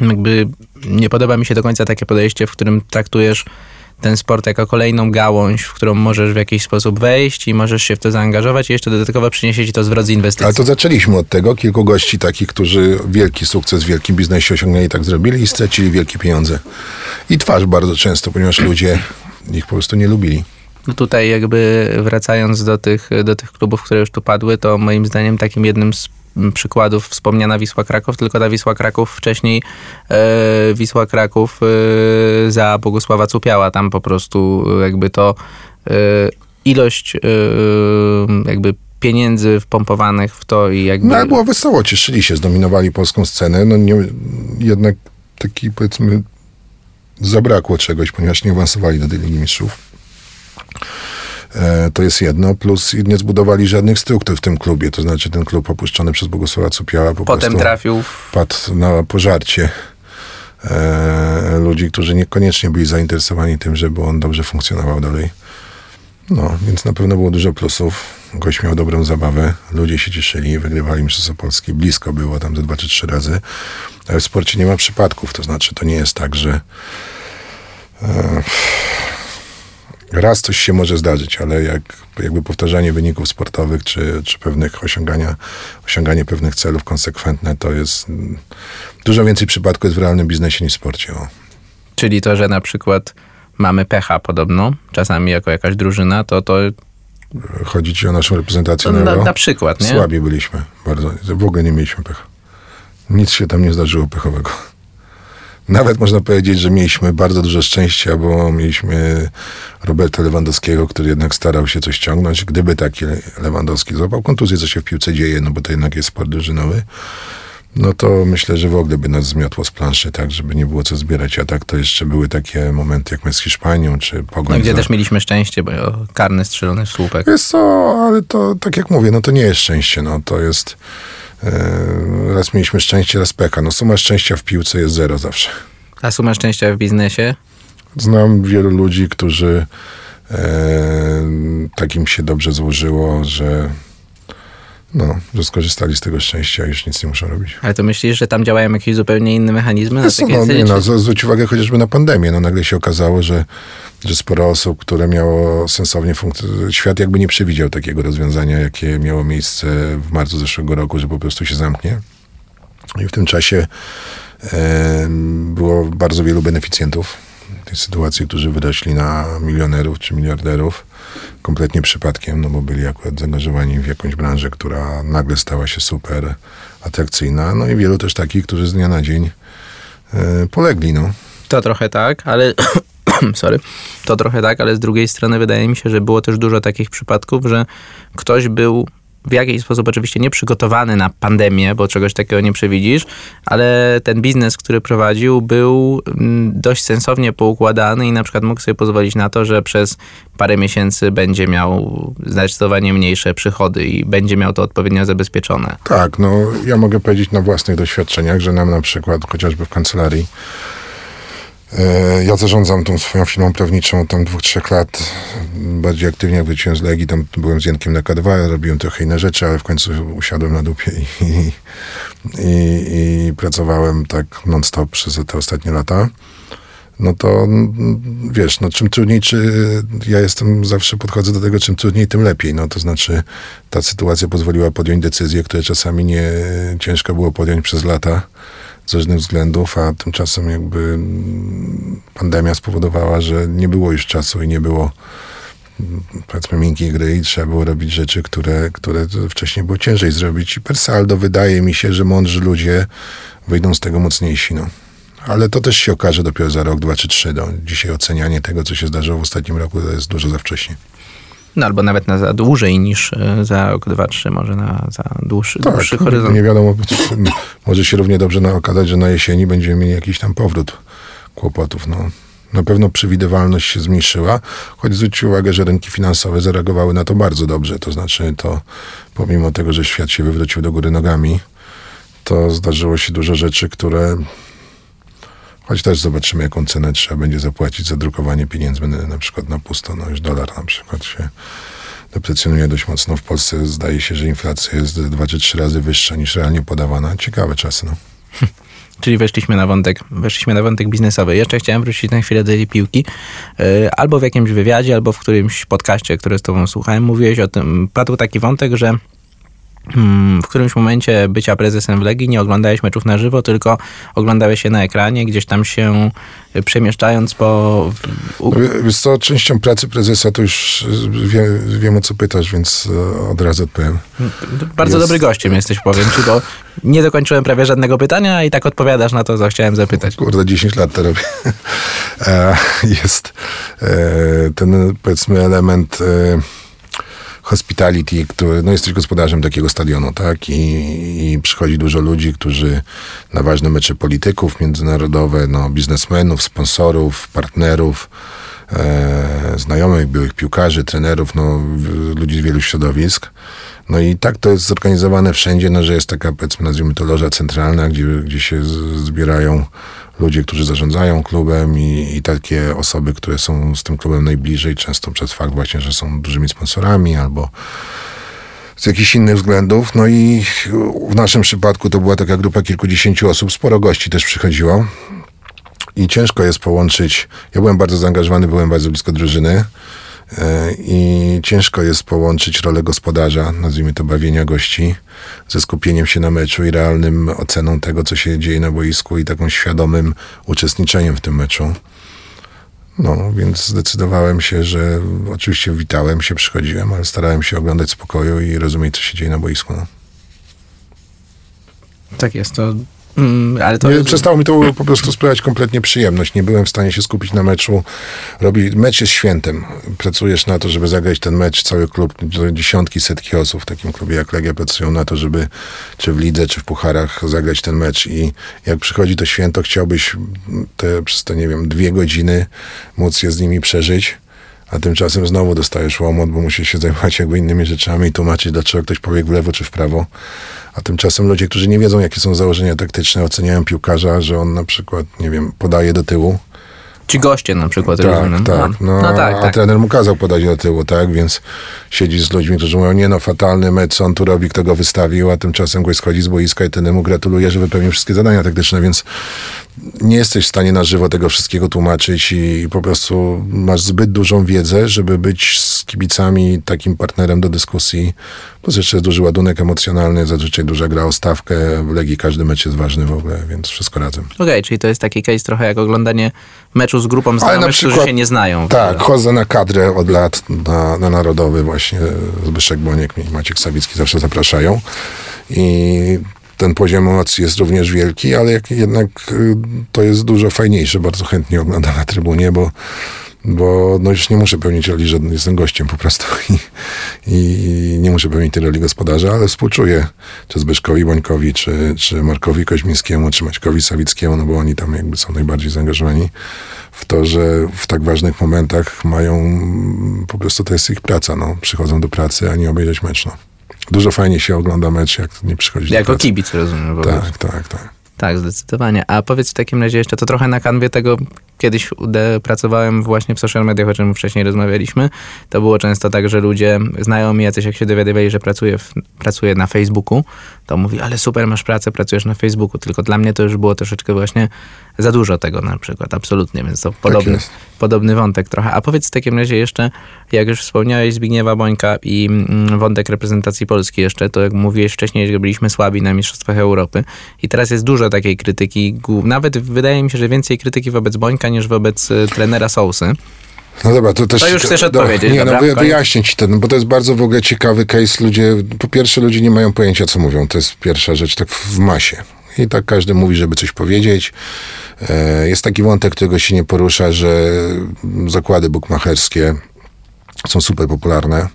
jakby nie podoba mi się do końca takie podejście, w którym traktujesz ten sport jako kolejną gałąź, w którą możesz w jakiś sposób wejść i możesz się w to zaangażować i jeszcze dodatkowo przyniesie ci to zwrot z inwestycji. Ale to zaczęliśmy od tego. Kilku gości takich, którzy wielki sukces w wielkim biznesie osiągnęli, tak zrobili i stracili wielkie pieniądze. I twarz bardzo często, ponieważ ludzie ich po prostu nie lubili. No tutaj jakby wracając do tych, do tych klubów, które już tu padły, to moim zdaniem takim jednym z przykładów wspomniana Wisła Kraków, tylko ta Wisła Kraków wcześniej e, Wisła Kraków e, za Bogusława Cupiała. Tam po prostu jakby to e, ilość e, jakby pieniędzy wpompowanych w to i jakby... No ale było wesoło, cieszyli się, zdominowali polską scenę, no nie, jednak taki powiedzmy zabrakło czegoś, ponieważ nie awansowali do tej Ligi Mistrzów. E, to jest jedno, plus nie zbudowali żadnych struktur w tym klubie, to znaczy ten klub opuszczony przez Bogusława Cupiała po Potem trafił w... padł na pożarcie e, ludzi, którzy niekoniecznie byli zainteresowani tym, żeby on dobrze funkcjonował dalej. No, więc na pewno było dużo plusów. Gość miał dobrą zabawę, ludzie się cieszyli, wygrywali Mistrzostwo Polskie, blisko było tam ze dwa czy trzy razy. Ale w sporcie nie ma przypadków, to znaczy to nie jest tak, że e, raz coś się może zdarzyć, ale jak, jakby powtarzanie wyników sportowych, czy, czy pewnych osiągania, osiąganie pewnych celów konsekwentne, to jest mm, dużo więcej przypadków jest w realnym biznesie niż w sporcie. O. Czyli to, że na przykład mamy pecha podobno, czasami jako jakaś drużyna, to to Chodzi ci o naszą reprezentację na, Euro? na przykład, nie? Słabi byliśmy, bardzo. W ogóle nie mieliśmy pecha. Nic się tam nie zdarzyło pechowego. Nawet można powiedzieć, że mieliśmy bardzo dużo szczęścia, bo mieliśmy Roberta Lewandowskiego, który jednak starał się coś ciągnąć. Gdyby taki Lewandowski złapał kontuzję, co się w piłce dzieje, no bo to jednak jest sport drużynowy, no to myślę, że w ogóle by nas zmiotło z planszy, tak, żeby nie było co zbierać. A tak to jeszcze były takie momenty jak my z Hiszpanią, czy Pogoń No, gdzie za- też mieliśmy szczęście, bo karny strzelony w słupek. Wiesz co, ale to tak jak mówię, no to nie jest szczęście, no to jest... e, raz mieliśmy szczęście, raz peka. No suma szczęścia w piłce jest zero zawsze. A suma szczęścia w biznesie? Znam wielu ludzi, którzy e, takim się dobrze złożyło, że no, że skorzystali z tego szczęścia i już nic nie muszą robić. Ale to myślisz, że tam działają jakieś zupełnie inne mechanizmy? na co, takiej no, nie, no, zwróć uwagę chociażby na pandemię. No, nagle się okazało, że, że sporo osób, które miało sensownie funkcjonować, świat jakby nie przewidział takiego rozwiązania, jakie miało miejsce w marcu zeszłego roku, że po prostu się zamknie. I w tym czasie e, było bardzo wielu beneficjentów tej sytuacji, którzy wyrośli na milionerów czy miliarderów kompletnie przypadkiem, no bo byli akurat zaangażowani w jakąś branżę, która nagle stała się super atrakcyjna. No i wielu też takich, którzy z dnia na dzień e, polegli, no. To trochę tak, ale sorry, to trochę tak, ale z drugiej strony wydaje mi się, że było też dużo takich przypadków, że ktoś był w jakiś sposób oczywiście nieprzygotowany na pandemię, bo czegoś takiego nie przewidzisz, ale ten biznes, który prowadził, był mm, dość sensownie poukładany i na przykład mógł sobie pozwolić na to, że przez parę miesięcy będzie miał zdecydowanie mniejsze przychody i będzie miał to odpowiednio zabezpieczone. Tak, no ja mogę powiedzieć na własnych doświadczeniach, że nam na przykład chociażby w kancelarii Ja zarządzam tą swoją firmą prawniczą od tam dwóch, trzech lat. Bardziej aktywnie jak wróciłem z Legii, tam byłem z Jankiem na K2, robiłem trochę inne rzeczy, ale w końcu usiadłem na dupie i, i, i, i pracowałem tak non-stop przez te ostatnie lata. No to wiesz, no czym trudniej, czy ja jestem, zawsze podchodzę do tego, czym trudniej, tym lepiej. No to znaczy ta sytuacja pozwoliła podjąć decyzje, które czasami nie ciężko było podjąć przez lata z różnych względów, a tymczasem jakby pandemia spowodowała, że nie było już czasu i nie było mm, powiedzmy miękkiej gry i trzeba było robić rzeczy, które, które wcześniej było ciężej zrobić. I per saldo wydaje mi się, że mądrzy ludzie wyjdą z tego mocniejsi. No. Ale to też się okaże dopiero za rok, dwa czy trzy. No. Dzisiaj ocenianie tego, co się zdarzyło w ostatnim roku, to jest dużo za wcześnie. No albo nawet na za dłużej niż e, za rok, dwa, trzy, może na za dłuższy, dłuższy horyzont. Tak, Nie wiadomo, może się równie dobrze okazać, że na jesieni będziemy mieli jakiś tam powrót kłopotów. No. Na pewno przewidywalność się zmniejszyła, choć zwróćcie uwagę, że rynki finansowe zareagowały na to bardzo dobrze. To znaczy, to pomimo tego, że świat się wywrócił do góry nogami, to zdarzyło się dużo rzeczy, które choć też zobaczymy, jaką cenę trzeba będzie zapłacić za drukowanie pieniędzy na, przykład na pusto. No już dolar na przykład się deprecjonuje dość mocno. W Polsce zdaje się, że inflacja jest dwa czy trzy razy wyższa niż realnie podawana. Ciekawe czasy, no. Czyli weszliśmy na wątek, weszliśmy na wątek biznesowy. Jeszcze chciałem wrócić na chwilę do tej piłki. Yy, Albo w jakimś wywiadzie, albo w którymś podcaście, który z tobą słuchałem, mówiłeś o tym, padł taki wątek, że w którymś momencie bycia prezesem w Legii nie oglądałeś meczów na żywo, tylko oglądałeś je na ekranie, gdzieś tam się y, przemieszczając po... Wie- Wiesz co, częścią pracy prezesa to już y, wie, wiem o co pytasz, więc e, od razu odpowiem. Bardzo Jest- dobry gościem jesteś, powiem ci, bo nie dokończyłem prawie żadnego pytania i tak odpowiadasz na to, co chciałem zapytać. Kurde, 10 lat to robię. E, Jest e, ten, powiedzmy, element e, hospitality, który, no jesteś gospodarzem takiego stadionu, tak? I, I przychodzi dużo ludzi, którzy na ważne mecze polityków międzynarodowe, no biznesmenów, sponsorów, partnerów, e, znajomych, byłych piłkarzy, trenerów, no ludzi z wielu środowisk. No i tak to jest zorganizowane wszędzie, no, że jest taka, powiedzmy, nazwijmy to loża centralna, gdzie, gdzie się zbierają ludzie, którzy zarządzają klubem i, i takie osoby, które są z tym klubem najbliżej, często przez fakt właśnie, że są dużymi sponsorami albo z jakichś innych względów. No i w naszym przypadku to była taka grupa kilkudziesięciu osób, sporo gości też przychodziło. I ciężko jest połączyć. Ja byłem bardzo zaangażowany, byłem bardzo blisko drużyny. E, I ciężko jest połączyć rolę gospodarza, nazwijmy to bawienia gości, ze skupieniem się na meczu i realnym oceną tego, co się dzieje na boisku i taką świadomym uczestniczeniem w tym meczu. No, więc zdecydowałem się, że oczywiście witałem się, przychodziłem, ale starałem się oglądać spokoju i rozumieć, co się dzieje na boisku. No. Tak jest, to... Mm, ale to... Nie, przestało mi to po prostu sprawiać kompletnie przyjemność. Nie byłem w stanie się skupić na meczu. Robi, mecz jest świętem. Pracujesz na to, żeby zagrać ten mecz. Cały klub, dziesiątki, setki osób w takim klubie jak Legia pracują na to, żeby czy w lidze, czy w pucharach zagrać ten mecz. I jak przychodzi to święto, chciałbyś te, przez te, nie wiem, dwie godziny móc je z nimi przeżyć. A tymczasem znowu dostajesz łomot, bo musisz się zajmować jakby innymi rzeczami i tłumaczyć, dlaczego ktoś pobiegł w lewo czy w prawo. A tymczasem ludzie, którzy nie wiedzą, jakie są założenia taktyczne, oceniają piłkarza, że on na przykład, nie wiem, podaje do tyłu. Ci goście na przykład, Tak, rozumiem. tak. No, no tak, a tak. trener mu kazał podać do tyłu, tak? Więc siedzisz z ludźmi, którzy mówią, nie no, fatalny mecz, on tu robi, kto go wystawił, a tymczasem goś schodzi z boiska i trener mu gratuluje, że wypełnił wszystkie zadania taktyczne, więc nie jesteś w stanie na żywo tego wszystkiego tłumaczyć i po prostu masz zbyt dużą wiedzę, żeby być z kibicami takim partnerem do dyskusji. Poza jeszcze jest duży ładunek emocjonalny, zazwyczaj duża gra o stawkę, w Legii każdy mecz jest ważny w ogóle, więc wszystko razem. Okej, czyli to jest taki case trochę jak oglądanie meczu z grupą znajomych, którzy przykład- się nie znają. Tak, chodzę na kadrę od lat na, na Narodowy właśnie. Zbyszek Boniek i Maciek Sawicki zawsze zapraszają. I ten poziom emocji jest również wielki, ale jednak y, to jest dużo fajniejsze. Bardzo chętnie oglądam na trybunie, bo, bo no już nie muszę pełnić roli, że jestem gościem po prostu i, i nie muszę pełnić tej roli gospodarza, ale współczuję czy Zbyszkowi Bońkowi, czy, czy Markowi Koźmińskiemu, czy Maćkowi Sawickiemu, no bo oni tam jakby są najbardziej zaangażowani w to, że w tak ważnych momentach mają, po prostu to jest ich praca, no. Przychodzą do pracy, a nie obejrzeć mecz, no. Dużo fajnie się ogląda mecz, jak nie przychodzi do Jako pracy. kibic, rozumiem. Tak, tak, tak. Tak, zdecydowanie. A powiedz w takim razie jeszcze, to trochę na kanwie tego, kiedyś pracowałem właśnie w social mediach, o czym wcześniej rozmawialiśmy. To było często tak, że ludzie, znajomi jacyś, jak się dowiadywali, że pracuję, w, pracuję na Facebooku, to mówi, ale super, masz pracę, pracujesz na Facebooku. Tylko dla mnie to już było troszeczkę właśnie za dużo tego na przykład, absolutnie, więc to tak podobny, podobny wątek trochę. A powiedz w takim razie jeszcze, jak już wspomniałeś Zbigniewa Bońka i mm, wątek reprezentacji Polski jeszcze, to jak mówiłeś wcześniej, że byliśmy słabi na Mistrzostwach Europy i teraz jest dużo takiej krytyki, nawet wydaje mi się, że więcej krytyki wobec Bońka niż wobec y, trenera Sousy. No dobra, to też... To już chcesz odpowiedzieć, Nie, no wyjaśnię ci to, bo to jest bardzo w ogóle ciekawy case. Ludzie, po pierwsze ludzie nie mają pojęcia, co mówią. To jest pierwsza rzecz, tak w masie. I tak każdy mówi, żeby coś powiedzieć. E, jest taki wątek, którego się nie porusza, że zakłady bukmacherskie są super popularne.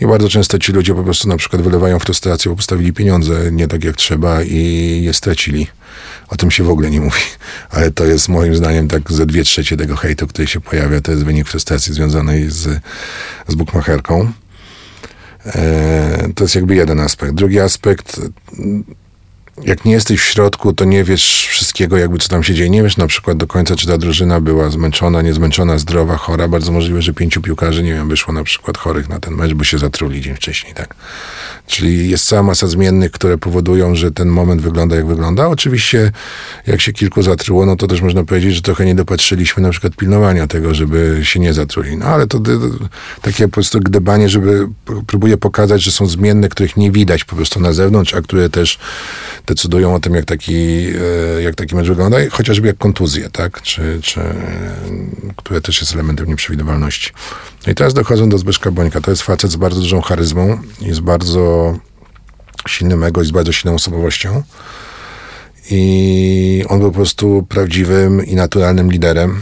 I bardzo często ci ludzie po prostu na przykład wylewają frustrację, bo postawili pieniądze nie tak jak trzeba i je stracili. O tym się w ogóle nie mówi. Ale to jest moim zdaniem tak ze dwie trzecie tego hejtu, który się pojawia, to jest wynik frustracji związanej z, z bukmacherką. E, to jest jakby jeden aspekt. Drugi aspekt, jak nie jesteś w środku, to nie wiesz wszystkiego, jakby co tam się dzieje. Nie wiesz na przykład do końca, czy ta drużyna była zmęczona, niezmęczona, zdrowa, chora. Bardzo możliwe, że pięciu piłkarzy, nie wiem, wyszło na przykład chorych na ten mecz, bo się zatruli dzień wcześniej, tak. Czyli jest cała masa zmiennych, które powodują, że ten moment wygląda jak wygląda. Oczywiście, jak się kilku zatruło, no to też można powiedzieć, że trochę nie dopatrzyliśmy na przykład pilnowania tego, żeby się nie zatruli. No ale to, takie po prostu gdybanie, żeby próbuje pokazać, że są zmienne, których nie widać po prostu na zewnątrz, a które też decydują o tym, jak taki, e, jak taki mecz wygląda, chociażby jak kontuzje, tak? Czy, czy, które też jest elementem nieprzewidywalności. No i teraz dochodzą do Zbyszka Bońka. To jest facet z bardzo dużą charyzmą, jest bardzo silnym ego i z bardzo silną osobowością. I on był po prostu prawdziwym i naturalnym liderem.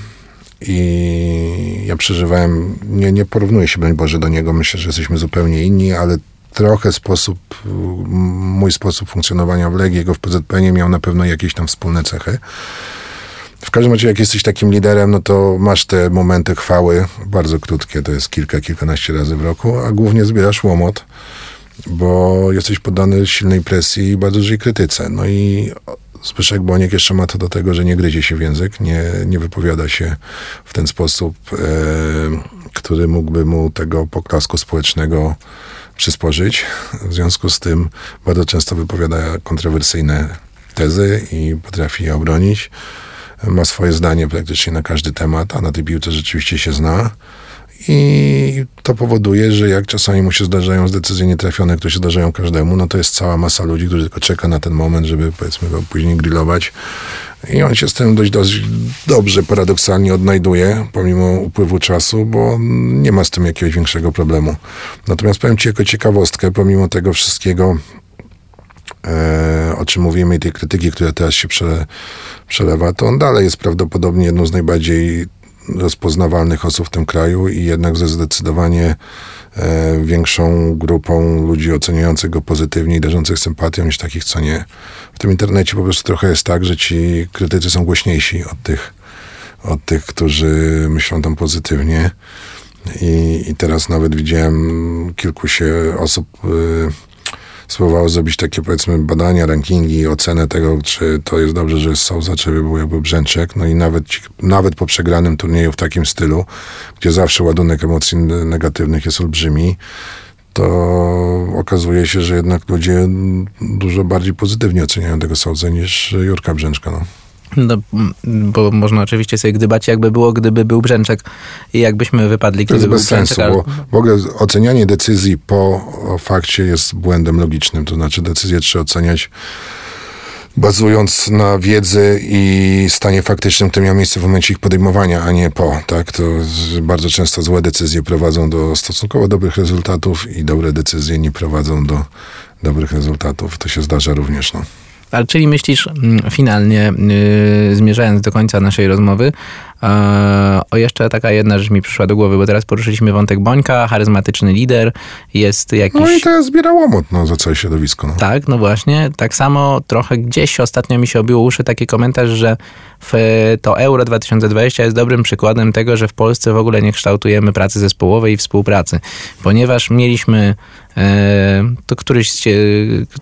I ja przeżywałem, nie, nie porównuję się, broń Boże, do niego. Myślę, że jesteśmy zupełnie inni, ale trochę sposób, mój sposób funkcjonowania w Legii, jego w PZPN miał na pewno jakieś tam wspólne cechy. W każdym razie, jak jesteś takim liderem, no to masz te momenty chwały, bardzo krótkie, to jest kilka, kilkanaście razy w roku, a głównie zbierasz łomot, bo jesteś poddany silnej presji i bardzo dużej krytyce. No i Zbyszek Boniek jeszcze ma to do tego, że nie gryzie się w język, nie, nie wypowiada się w ten sposób, e, który mógłby mu tego poklasku społecznego przysporzyć. W związku z tym bardzo często wypowiada kontrowersyjne tezy i potrafi je obronić. Ma swoje zdanie praktycznie na każdy temat, a na tej piłce rzeczywiście się zna. I to powoduje, że jak czasami mu się zdarzają decyzje nietrafione, które się zdarzają każdemu, no to jest cała masa ludzi, którzy tylko czeka na ten moment, żeby powiedzmy go później grillować. I on się z tym dość, dość dobrze paradoksalnie odnajduje, pomimo upływu czasu, bo nie ma z tym jakiegoś większego problemu. Natomiast powiem Ci jako ciekawostkę, pomimo tego wszystkiego, e, o czym mówimy i tej krytyki, która teraz się przele, przelewa, to on dalej jest prawdopodobnie jedną z najbardziej rozpoznawalnych osób w tym kraju i jednak ze zdecydowanie e, większą grupą ludzi oceniających go pozytnie i darzących sympatią niż takich, co nie. W tym internecie po prostu trochę jest tak, że ci krytycy są głośniejsi od tych, od tych którzy myślą tam pozytywnie. I, i teraz nawet widziałem kilku się osób... Spróbowało zrobić takie powiedzmy badania, rankingi, ocenę tego, czy to jest dobrze, że jest Sousa, czy był jakby Brzęczek. No i nawet, nawet po przegranym turnieju w takim stylu, gdzie zawsze ładunek emocji negatywnych jest olbrzymi, to okazuje się, że jednak ludzie dużo bardziej pozytywnie oceniają tego Sousa niż Jurka Brzęczka. No. No, bo można oczywiście sobie gdybać, jakby było, gdyby był Brzęczek i jakbyśmy wypadli, gdyby był bez Brzęczek. sensu, bo w ogóle ocenianie decyzji po fakcie jest błędem logicznym. To znaczy decyzję trzeba oceniać bazując na wiedzy i stanie faktycznym, które miało miejsce w momencie ich podejmowania, a nie po. Tak? To bardzo często złe decyzje prowadzą do stosunkowo dobrych rezultatów i dobre decyzje nie prowadzą do dobrych rezultatów. To się zdarza również. No. Ale czyli myślisz mm, finalnie, yy, zmierzając do końca naszej rozmowy, o, jeszcze taka jedna rzecz mi przyszła do głowy, bo teraz poruszyliśmy wątek Bońka, charyzmatyczny lider, jest jakiś... No i teraz zbiera łomot no, za całe środowisko. No. Tak, no właśnie. Tak samo trochę gdzieś ostatnio mi się obiło uszy taki komentarz, że w to Euro 2020 jest dobrym przykładem tego, że w Polsce w ogóle nie kształtujemy pracy zespołowej i współpracy, ponieważ mieliśmy E, to któryś,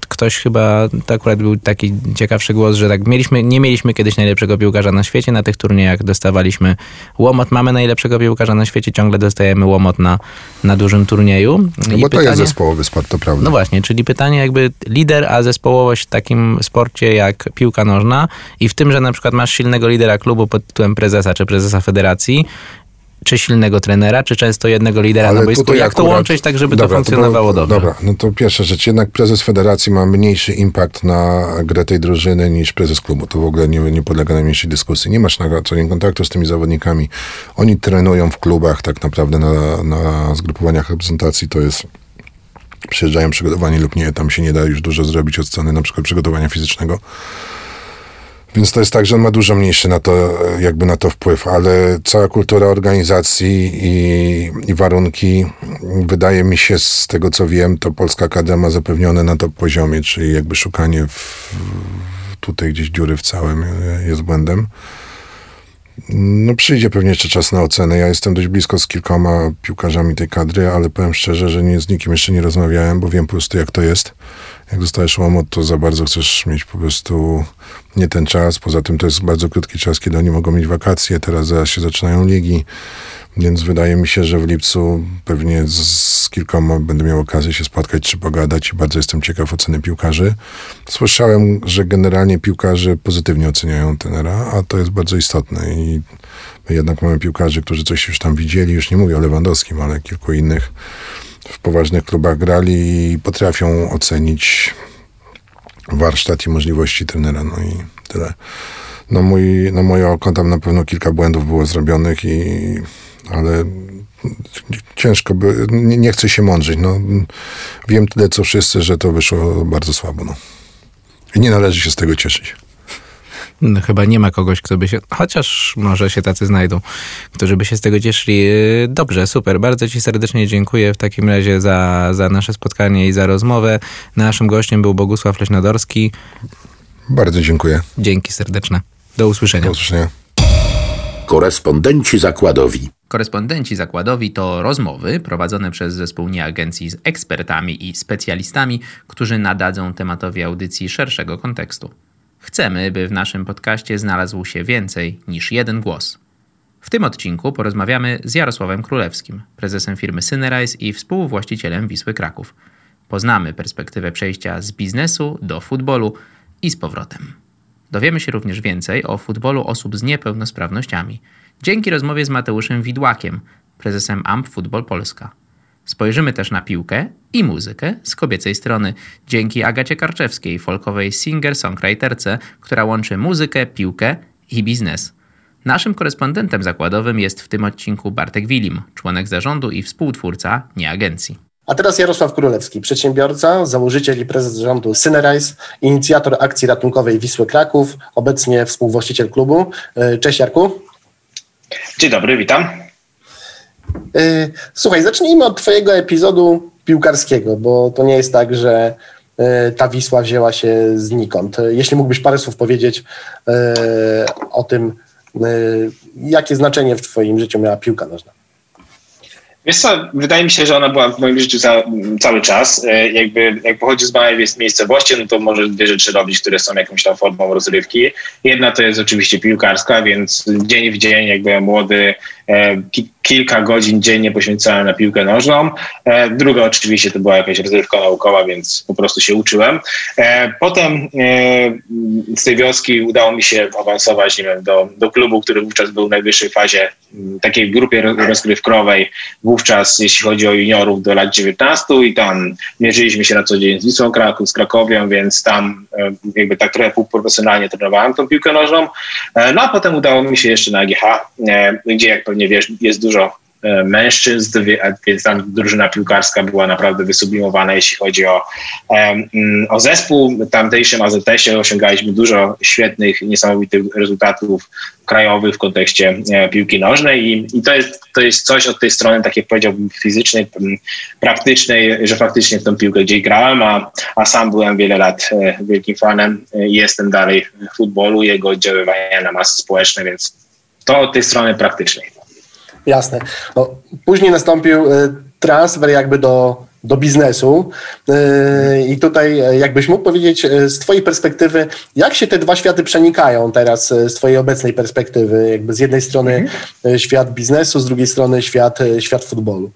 ktoś chyba, to akurat był taki ciekawszy głos, że tak mieliśmy, nie mieliśmy kiedyś najlepszego piłkarza na świecie, na tych turniejach dostawaliśmy łomot, mamy najlepszego piłkarza na świecie, ciągle dostajemy łomot na, na dużym turnieju. No bo pytanie, to jest zespołowy sport, to prawda. No właśnie, czyli pytanie jakby lider, a zespołowość w takim sporcie jak piłka nożna i w tym, że na przykład masz silnego lidera klubu pod tytułem prezesa czy prezesa federacji czy silnego trenera, czy często jednego lidera Ale na boisku? Jak akurat, to łączyć tak, żeby dobra, to funkcjonowało to, dobrze? Dobra, no to pierwsza rzecz. Jednak prezes federacji ma mniejszy impact na grę tej drużyny niż prezes klubu. To w ogóle nie, nie podlega najmniejszej dyskusji. Nie masz na co nie kontaktu z tymi zawodnikami. Oni trenują w klubach tak naprawdę na, na zgrupowaniach reprezentacji. To jest przyjeżdżają przygotowani lub nie. Tam się nie da już dużo zrobić od strony na przykład przygotowania fizycznego. Więc to jest tak, że on ma dużo mniejszy na to, jakby na to wpływ, ale cała kultura organizacji i, i warunki, wydaje mi się, z tego co wiem, to Polska Akademia ma zapewnione na to poziomie, czyli jakby szukanie w, tutaj gdzieś dziury w całym jest błędem. No przyjdzie pewnie jeszcze czas na ocenę. Ja jestem dość blisko z kilkoma piłkarzami tej kadry, ale powiem szczerze, że nie, z nikim jeszcze nie rozmawiałem, bo wiem po prostu jak to jest jak dostajesz łomot, to za bardzo chcesz mieć po prostu nie ten czas. Poza tym to jest bardzo krótki czas, kiedy oni mogą mieć wakacje. Teraz zaraz się zaczynają ligi. Więc wydaje mi się, że w lipcu pewnie z kilkoma będę miał okazję się spotkać czy pogadać i bardzo jestem ciekaw oceny piłkarzy. Słyszałem, że generalnie piłkarze pozytywnie oceniają tenera, a to jest bardzo istotne i my jednak mamy piłkarzy, którzy coś już tam widzieli, już nie mówię o Lewandowskim, ale kilku innych w poważnych klubach grali i potrafią ocenić warsztat i możliwości trenera. No i tyle. No, mój, no moje oko tam na pewno kilka błędów było zrobionych, i, ale ciężko by, nie, nie chcę się mądrzyć. No, wiem tyle co wszyscy, że to wyszło bardzo słabo. No. I nie należy się z tego cieszyć. Chyba nie ma kogoś, kto by się, chociaż może się tacy znajdą, którzy by się z tego cieszyli. Y, dobrze, super. Bardzo Ci serdecznie dziękuję w takim razie za, za nasze spotkanie i za rozmowę. Naszym gościem był Bogusław Leśnodorski. Bardzo dziękuję. Dzięki serdeczne. Do usłyszenia. Do usłyszenia. Korespondenci zakładowi. Korespondenci zakładowi to rozmowy prowadzone przez zespół nieagencji z ekspertami i specjalistami, którzy nadadzą tematowi audycji szerszego kontekstu. Chcemy, by w naszym podcaście znalazł się więcej niż jeden głos. W tym odcinku porozmawiamy z Jarosławem Królewskim, prezesem firmy Synerise i współwłaścicielem Wisły Kraków. Poznamy perspektywę przejścia z biznesu do futbolu i z powrotem. Dowiemy się również więcej o futbolu osób z niepełnosprawnościami dzięki rozmowie z Mateuszem Widłakiem, prezesem AMP Futbol Polska. Spojrzymy też na piłkę i muzykę z kobiecej strony, dzięki Agacie Karczewskiej, folkowej singer-songwriterce, która łączy muzykę, piłkę i biznes. Naszym korespondentem zakładowym jest w tym odcinku Bartek Wilim, członek zarządu i współtwórca nieagencji. A teraz Jarosław Królewski, przedsiębiorca, założyciel i prezes zarządu Synerise, inicjator akcji ratunkowej Wisły Kraków, obecnie współwłaściciel klubu. E, cześć Jarku. Dzień dobry, witam. E, słuchaj, zacznijmy od Twojego epizodu piłkarskiego, bo to nie jest tak, że e, ta Wisła wzięła się znikąd. Jeśli mógłbyś parę słów powiedzieć o tym, jakie znaczenie w Twoim życiu miała piłka nożna. Wiesz co, wydaje mi się, że ona była w moim życiu ca cały czas. Jakby jak pochodzi z małej miejscowości, no to może dwie rzeczy robić, które są jakąś tam formą rozrywki. Jedna to jest oczywiście piłkarska, więc dzień w dzień jakby młody kilka godzin dziennie poświęcałem na piłkę nożną. E, druga oczywiście to była jakaś rozrywka naukowa, więc po prostu się uczyłem. E, potem e, z tej wioski udało mi się awansować nie wiem, do, do klubu, który wówczas był w najwyższej fazie, takiej grupie rozgrywkowej, wówczas jeśli chodzi o juniorów do lat 19 i tam mierzyliśmy się na co dzień z Wisłą Kraków, z Krakowią, więc tam jakby tak trochę półprofesjonalnie trenowałem tą piłkę nożną. No a potem udało mi się jeszcze na AGH, gdzie jak pewnie wiesz jest dużo dużo mężczyzn, więc tam drużyna piłkarska była naprawdę wysublimowana, jeśli chodzi o, mm, o zespół. W tamtejszym AZS-ie osiągaliśmy dużo świetnych, niesamowitych rezultatów krajowych w kontekście piłki nożnej i, i to, jest, to jest coś od tej strony, tak jak powiedziałbym, fizycznej, praktycznej, że faktycznie w tą piłkę gdzieś grałem, a, a sam byłem wiele lat wielkim fanem i jestem dalej futbolu, jego oddziaływania na masy społeczne, więc to od tej strony praktycznej. Jasne. No, później nastąpił y, transfer jakby do, do biznesu y, i tutaj y, jakbyś mógł powiedzieć z twojej perspektywy, jak się te dwa światy przenikają teraz z twojej obecnej perspektywy? Jakby z jednej strony mhm. świat biznesu, z drugiej strony świat, świat futbolu.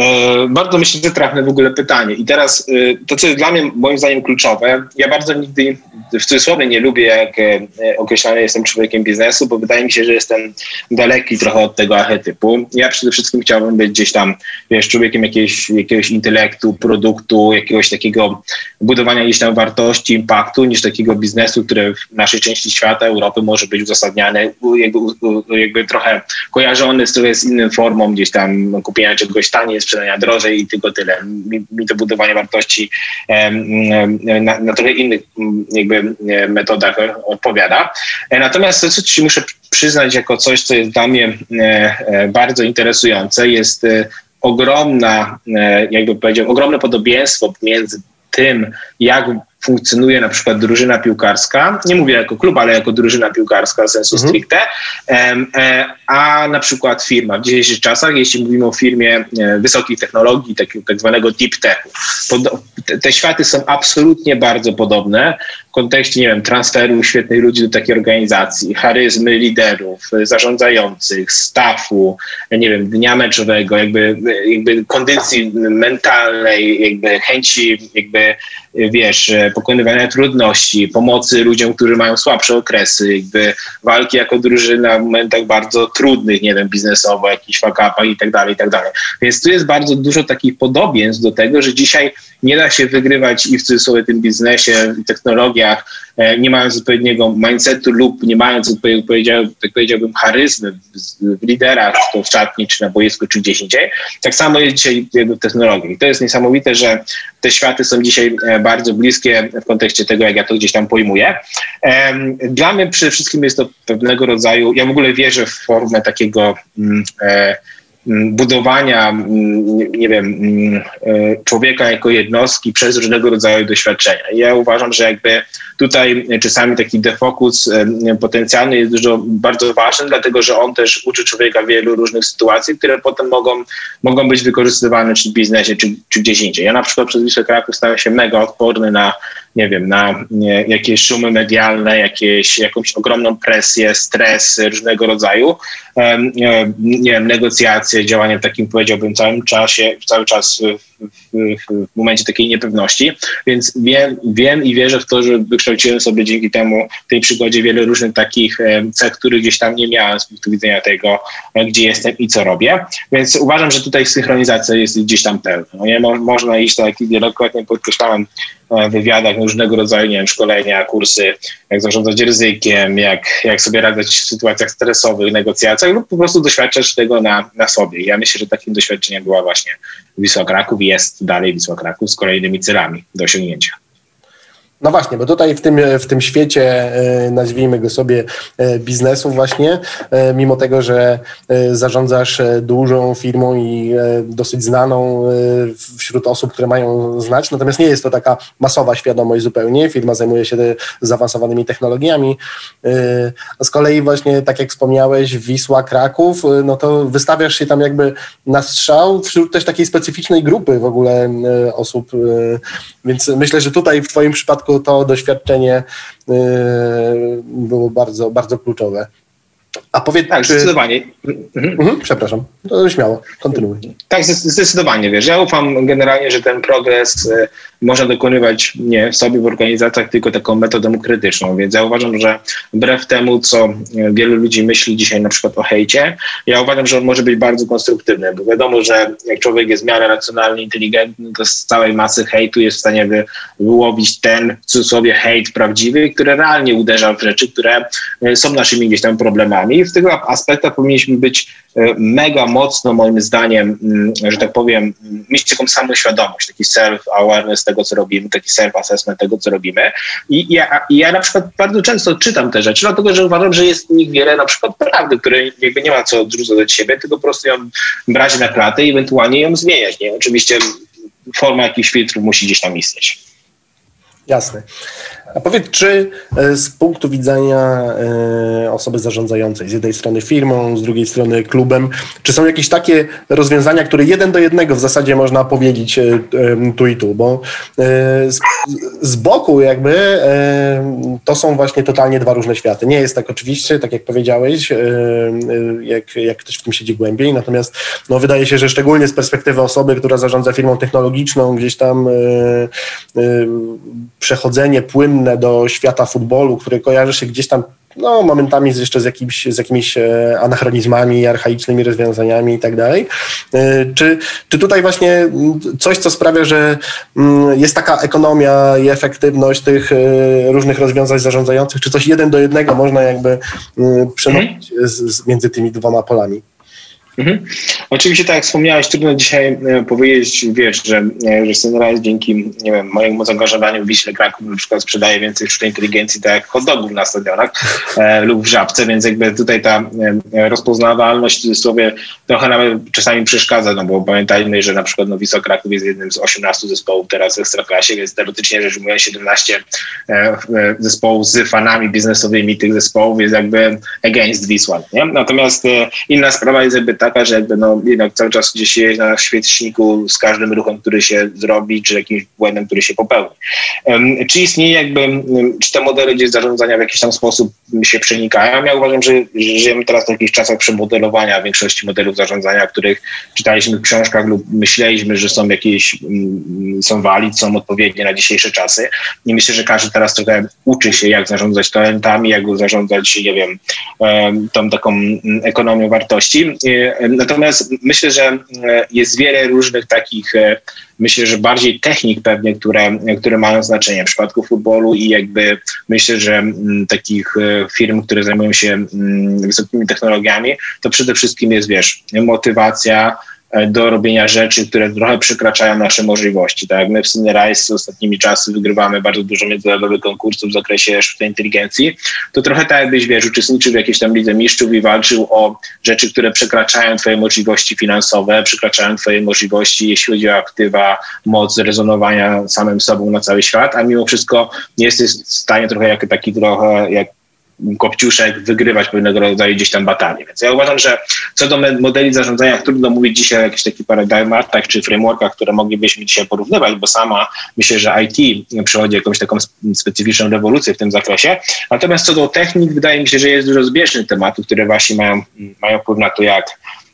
E, bardzo myślę, że trafne w ogóle pytanie. I teraz e, to, co jest dla mnie moim zdaniem kluczowe, ja bardzo nigdy w cudzysłowie nie lubię, jak e, określany jestem człowiekiem biznesu, bo wydaje mi się, że jestem daleki trochę od tego archetypu. Ja przede wszystkim chciałbym być gdzieś tam, wiesz, człowiekiem jakiegoś, jakiegoś intelektu, produktu, jakiegoś takiego budowania gdzieś tam wartości, impaktu, niż takiego biznesu, który w naszej części świata, Europy może być uzasadniany, jakby, jakby trochę kojarzony z z inną formą gdzieś tam kupienia czegoś taniej, sprzedania drożej i tylko tyle. Mi, mi to budowanie wartości na, na trochę innych jakby metodach odpowiada. E, natomiast to, co ci muszę przyznać jako coś, co jest dla mnie e, e, bardzo interesujące, jest ogromna, jakby powiedział, ogromne podobieństwo między tym, jak funkcjonuje na przykład drużyna piłkarska, nie mówię jako klub, ale jako drużyna piłkarska w sensu mhm. stricte, e, a na przykład firma. W dzisiejszych czasach, jeśli mówimy o firmie e, wysokich technologii, tak, tak zwanego deep techu, te światy są absolutnie bardzo podobne w kontekście, nie wiem, transferu świetnych ludzi do takiej organizacji, charyzmy liderów, zarządzających, staffu, nie wiem, dnia meczowego, jakby, jakby kondycji mentalnej, jakby chęci, jakby, wiesz, pokonywania trudności, pomocy ludziom, którzy mają słabsze okresy, jakby walki jako drużyna w momentach bardzo trudnych, nie wiem, biznesowo, jakiś fakapach i tak dalej, i tak dalej. Więc tu jest bardzo dużo takich podobieństw do tego, że dzisiaj nie da się wygrywać i w cudzysłowie tym biznesie, technologiach, e, nie mając odpowiedniego mindsetu lub nie mając tak powiedziałbym, charyzmy w, liderach, to w szatni, czy na boisku, czy gdzieś indziej. Tak samo jest dzisiaj w technologii. I to jest niesamowite, że te światy są dzisiaj e, bardzo bliskie w kontekście tego, jak ja to gdzieś tam pojmuję. Dla mnie przede wszystkim jest to pewnego rodzaju, ja w ogóle wierzę w formę takiego mm, e, budowania, nie wiem, e, człowieka jako jednostki przez różnego rodzaju doświadczenia. Ja uważam, że jakby tutaj czasami taki defokus e, potencjalny jest dużo bardzo ważny, dlatego że on też uczy człowieka wielu różnych sytuacji, które potem mogą, mogą być wykorzystywane czy w biznesie, czy, czy gdzieś indziej. Ja na przykład przez Wisłę Kraków stałem się mega odporny na nie wiem, na jakieś szumy medialne, jakieś, jakąś ogromną presję, stres różnego rodzaju, nie, wiem, negocjacje, działanie w takim, powiedziałbym, całym czasie, cały czas w, w, w, momencie takiej niepewności, więc wiem, wiem i wierzę w to, że wykształciłem sobie dzięki temu, tej przygodzie wiele różnych takich cech, których gdzieś tam nie miałem z punktu widzenia tego, e, gdzie jestem i co robię, więc uważam, że tutaj synchronizacja jest gdzieś tam pełna. No nie? Mo, można iść, tak jak wielokrotnie podkreślałem, wywiadach, różnego rodzaju nie wiem, szkolenia, kursy, jak zarządzać ryzykiem, jak, jak sobie radzić w sytuacjach stresowych, negocjacjach lub po prostu doświadczać tego na, na sobie. Ja myślę, że takim doświadczeniem była właśnie Wisła Kraków i jest dalej Wisła Kraków z kolejnymi celami do osiągnięcia. No właśnie, bo tutaj w tym, w tym świecie, e, nazwijmy go sobie, e, biznesu właśnie, e, mimo tego, że zarządzasz dużą firmą i dosyć znaną wśród osób, które mają znać, natomiast nie jest to taka masowa świadomość zupełnie. Firma zajmuje się zaawansowanymi technologiami. A z kolei właśnie, tak jak wspomniałeś, Wisła, Kraków, no to wystawiasz się tam jakby na strzał wśród też takiej specyficznej grupy w ogóle osób, więc myślę, że tutaj w twoim przypadku przypadku to doświadczenie y, było bardzo, bardzo kluczowe. A powiedz, tak, czy... zdecydowanie. Mhm. Mhm, przepraszam, to śmiało, kontynuuj. Tak, zdecydowanie, wiesz, ja ufam generalnie, że ten progres można dokonywać nie sobie w organizacjach, tylko taką metodą krytyczną. Więc ja uważam, że wbrew temu, co wielu ludzi myśli dzisiaj na przykład o hejcie, ja uważam, że on może być bardzo konstruktywny, bo wiadomo, że jak człowiek jest w miarę racjonalny, inteligentny, to z całej masy hejtu jest w stanie wy, wyłowić ten, w cudzysłowie, hejt prawdziwy, który realnie uderza w rzeczy, które e, są naszymi gdzieś tam problemami. I w tego aspektach powinniśmy być e, mega mocno, moim zdaniem, mm, że tak powiem, mieć taką samą świadomość, taki self-awareness tego, co robimy, taki self-assessment tego, co robimy. I ja, ja na przykład bardzo często czytam te rzeczy, dlatego że uważam, że jest w nich wiele na przykład prawdy, które jakby nie ma co odrzucać od siebie, tylko po prostu ją brać na klatę i ewentualnie ją zmieniać. Nie? Oczywiście forma jakichś filtrów musi gdzieś tam istnieć. Jasne. A powiedz, czy e, z punktu widzenia e, osoby zarządzającej, z jednej strony firmą, z drugiej strony klubem, czy są jakieś takie rozwiązania, które jeden do jednego w zasadzie można powiedzieć e, tu i tu, bo z boku jakby to są właśnie totalnie dwa różne światy. Nie jest tak oczywiście, tak jak powiedziałeś, jak, jak ktoś w tym siedzi głębiej, natomiast no, wydaje się, że szczególnie z perspektywy osoby, która zarządza firmą technologiczną, gdzieś tam przechodzenie płynne do świata futbolu, który kojarzy się gdzieś tam no, momentami jeszcze z, jakimś, z jakimiś e, anachronizmami, archaicznymi rozwiązaniami i tak dalej. E, czy, czy tutaj właśnie coś, co sprawia, że jest taka ekonomia i efektywność tych e, różnych rozwiązań zarządzających, czy coś jeden do jednego można jakby przenosić z, między tymi dwoma polami? Mhm. Oczywiście, tak jak wspomniałeś, trudno dzisiaj e, powiedzieć, wiesz, że, e, że Sunrise dzięki, nie wiem, mojemu zaangażowaniu w Wiśle Kraków na przykład sprzedaje więcej sztucznej inteligencji, tak jak hot dogów na stadionach e, lub w Żabce, więc jakby tutaj ta e, rozpoznawalność cudzysłowie trochę nawet czasami przeszkadza, no bo pamiętajmy, że na przykład no, Wisła Kraków jest jednym z 18 zespołów teraz w Ekstraklasie, więc teoretycznie rzecz ujmując 17 e, zespołów z fanami biznesowymi tych zespołów jest jakby against Wisła, nie? Natomiast e, inna sprawa jest jakby taka, że jakby no, jednak cały czas gdzieś jest na świeczniku z każdym ruchem, który się zrobi, czy jakimś błędem, który się popełni. Czy istnieje jakby, czy te modele gdzieś zarządzania w jakiś tam sposób się przenikają? Ja uważam, że żyjemy teraz w jakichś czasach przemodelowania większości modelów zarządzania, których czytaliśmy w książkach lub myśleliśmy, że są jakieś, są walid, są odpowiednie na dzisiejsze czasy. I myślę, że każdy teraz trochę uczy się, jak zarządzać talentami, jak zarządzać, nie wiem, tą taką ekonomią wartości. Natomiast myślę, że jest wiele różnych takich, e, myślę, że bardziej technik pewnie, które, które mają znaczenie w przypadku futbolu i jakby myślę, że takich e, firm, które zajmują się wysokimi technologiami, to przede wszystkim jest, wiesz, motywacja, do robienia rzeczy, które trochę przekraczają nasze możliwości. Tak my w Synrise ostatnimi czasy wygrywamy bardzo dużo międzynarodowych konkursów w zakresie sztucznej inteligencji, to trochę tak jakbyś, wiesz, uczestniczył w jakiejś tam lidze mistrzów i walczył o rzeczy, które przekraczają twoje możliwości finansowe, przekraczają twoje możliwości, jeśli chodzi o aktywa, moc rezonowania samym sobą na cały świat, a mimo wszystko nie jesteś w stanie trochę jak taki trochę jak Kopciuszek wygrywać pewnego rodzaju gdzieś tam batalie. Więc ja uważam, że co do modeli zarządzania, trudno mówić dzisiaj o jakichś takich paradygmatach czy frameworkach, które moglibyśmy dzisiaj porównywać, bo sama myślę, że IT przechodzi jakąś taką specyficzną rewolucję w tym zakresie. Natomiast co do technik, wydaje mi się, że jest dużo zbieżnych tematów, które właśnie mają, mają wpływ na to, jak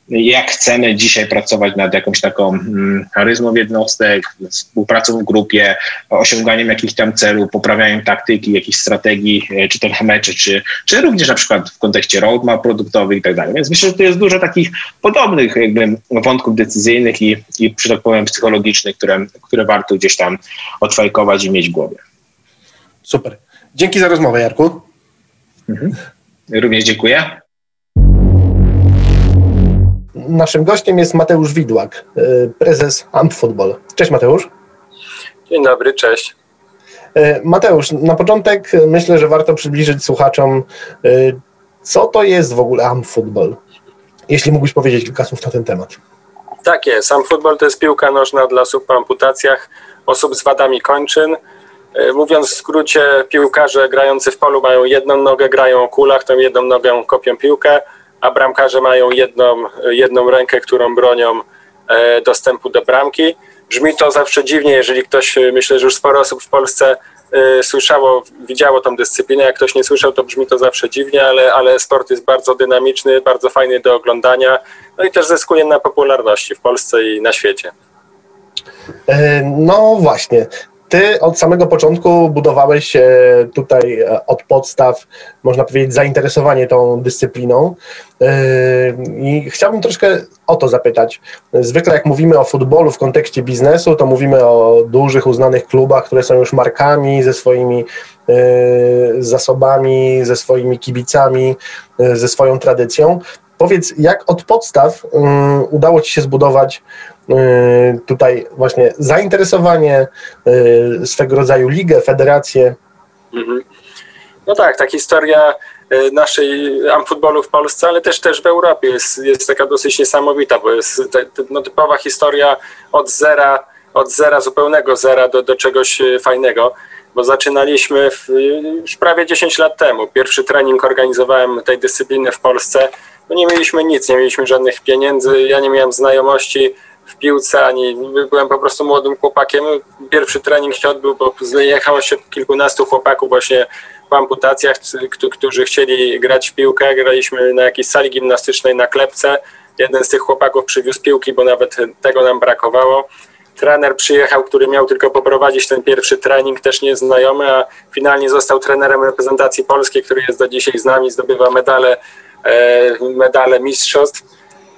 jak chcemy dzisiaj pracować nad jakąś taką mm, charyzmą jednostek, współpracą w grupie, osiąganiem jakichś tam celów, poprawianiem taktyki, jakichś strategii, e, czy ten meczy, czy, czy również na przykład w kontekście roadmap produktowych i tak dalej. Więc myślę, że to jest dużo takich podobnych jakby wątków decyzyjnych i, i że tak powiem psychologicznych, które, które warto gdzieś tam odfajkować i mieć w głowie. Super. Dzięki za rozmowę, Jarku. Mhm. Również dziękuję. Naszym gościem jest Mateusz Widłak, y, prezes Amp Football. Cześć Mateusz. Dzień dobry, cześć. Y, Mateusz, na początek myślę, że warto przybliżyć słuchaczom, y, co to jest w ogóle Amp Football. Jeśli mógłbyś powiedzieć kilka słów na ten temat. Tak jest. Amp Football to jest piłka nożna dla osób po amputacjach, osób z wadami kończyn. Mówiąc w skrócie, piłkarze grający w polu mają jedną nogę, grają o kulach, tą jedną nogę kopią piłkę, a bramkarze mają jedną, jedną rękę, którą bronią e, dostępu do bramki. Brzmi to zawsze dziwnie, jeżeli ktoś, e, myślę, że już sporo osób w Polsce e, słyszało, widziało tą dyscyplinę. Jak ktoś nie słyszał, to brzmi to zawsze dziwnie, ale, ale sport jest bardzo dynamiczny, bardzo fajny do oglądania, no i też zyskuje na popularności w Polsce i na świecie. No właśnie. Ty od samego początku budowałeś tutaj od podstaw, można powiedzieć, zainteresowanie tą dyscypliną. I chciałbym troszkę o to zapytać. Zwykle jak mówimy o futbolu w kontekście biznesu, to mówimy o dużych, uznanych klubach, które są już markami ze swoimi zasobami, ze swoimi kibicami, ze swoją tradycją. Powiedz, jak od podstaw udało Ci się zbudować tutaj właśnie zainteresowanie, y, swego rodzaju ligę, federację. Mhm. No tak, ta historia y, naszej amfutbolu w Polsce, ale też też w Europie jest, jest taka dosyć niesamowita, bo jest no, typowa historia od zera, od zera, zupełnego zera do, do czegoś fajnego, bo zaczynaliśmy w, już prawie 10 lat temu. Pierwszy trening organizowałem tej dyscypliny w Polsce. No nie mieliśmy nic, nie mieliśmy żadnych pieniędzy, ja nie miałem znajomości, w piłce, ani byłem po prostu młodym chłopakiem. Pierwszy trening się odbył, bo jechało się kilkunastu chłopaków właśnie w amputacjach, którzy chcieli grać w piłkę. Graliśmy na jakiejś sali gimnastycznej na klepce. Jeden z tych chłopaków przywiózł piłki, bo nawet tego nam brakowało. Trener przyjechał, który miał tylko poprowadzić ten pierwszy trening, też nieznajomy, a finalnie został trenerem reprezentacji polskiej, który jest do dzisiaj z nami, zdobywa medale, e, medale mistrzostw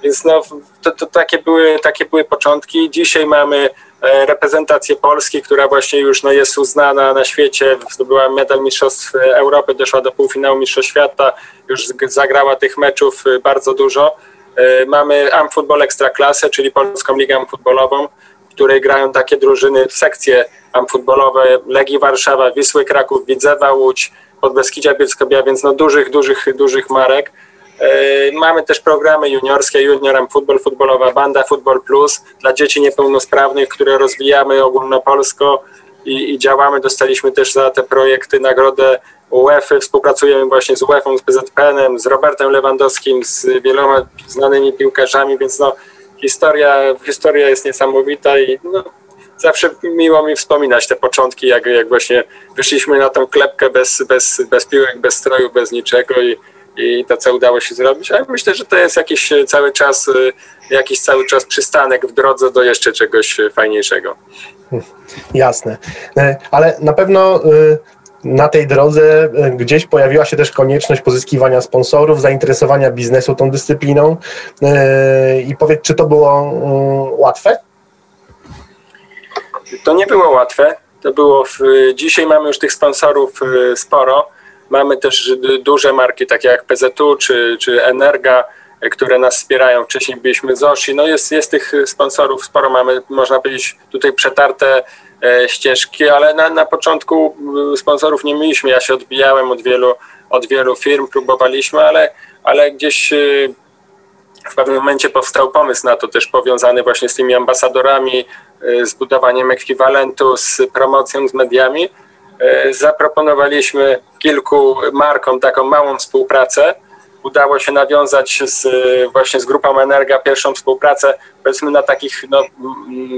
więc no, to, to takie, były, takie były początki. Dzisiaj mamy e, reprezentację Polski, która właśnie już no, jest uznana na świecie, zdobyła medal Mistrzostw Europy, doszła do półfinału Mistrzostw Świata, już zagrała tych meczów e, bardzo dużo. E, mamy Amfutbol Ekstraklasę, czyli Polską Ligę Amfutbolową, w której grają takie drużyny, sekcje amfutbolowe Legii Warszawa, Wisły Kraków, Widzewa Łódź, Podbeskidzia Bielsko-Biała, więc no dużych, dużych, dużych marek. E, mamy też programy juniorskie, Juniorem Football, Futbolowa Banda, Football Plus dla dzieci niepełnosprawnych, które rozwijamy ogólnopolsko i, i działamy. Dostaliśmy też za te projekty nagrodę UEFA. Współpracujemy właśnie z UEFA, z PZPN-em, z Robertem Lewandowskim, z wieloma znanymi piłkarzami, więc no, historia, historia jest niesamowita i no, zawsze miło mi wspominać te początki, jak, jak właśnie wyszliśmy na tą klepkę bez, bez, bez piłek, bez stroju, bez niczego i i to, co udało się zrobić, ale myślę, że to jest jakiś e, cały czas, e, jakiś cały czas przystanek w drodze do jeszcze czegoś e, fajniejszego. Jasne, ale na pewno na tej drodze gdzieś pojawiła się też konieczność pozyskiwania sponsorów, zainteresowania biznesu tą dyscypliną i powiedz, czy to było mm, łatwe? To nie było łatwe. To było w, dzisiaj mamy już tych sponsorów sporo Mamy też duże marki takie jak PZU czy, czy Energa, które nas wspierają. Wcześniej byliśmy Zoshi. No jest, jest tych sponsorów sporo. Mamy, można powiedzieć, tutaj przetarte e, ścieżki, ale na, na początku e, sponsorów nie mieliśmy. Ja się odbijałem od wielu, od wielu firm, próbowaliśmy, ale, ale gdzieś e, w pewnym momencie powstał pomysł na to też powiązany właśnie z tymi ambasadorami, z budowaniem ekwiwalentu, z promocją, z mediami E, zaproponowaliśmy kilku markom taką małą współpracę. Udało się nawiązać z, właśnie z grupą Energa pierwszą współpracę, powiedzmy na takich no,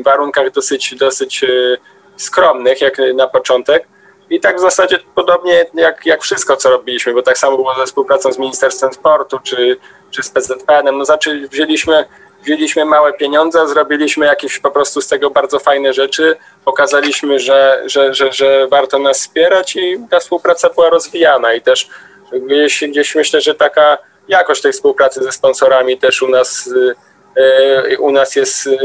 warunkach dosyć, dosyć e, skromnych, jak na początek. I tak w zasadzie podobnie jak, jak wszystko, co robiliśmy, bo tak samo było ze współpracą z Ministerstwem Sportu czy, czy z PZPN-em. No, znaczy wzięliśmy wzięliśmy małe pieniądze, zrobiliśmy jakieś po prostu z tego bardzo fajne rzeczy, pokazaliśmy, że, że, że, że warto nas wspierać i ta współpraca była rozwijana i też gdzieś, gdzieś myślę, że taka jakość tej współpracy ze sponsorami też u nas y, u nas jest, y,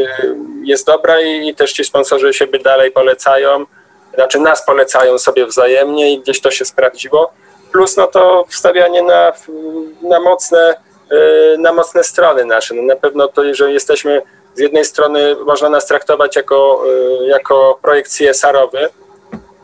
jest dobra i, też ci sponsorzy siebie dalej polecają, znaczy nas polecają sobie wzajemnie i gdzieś to się sprawdziło. Plus no to wstawianie na, na mocne na mocne strony nasze. No na pewno to, że jesteśmy z jednej strony można nas traktować jako, e, jako projekt CSR-owy,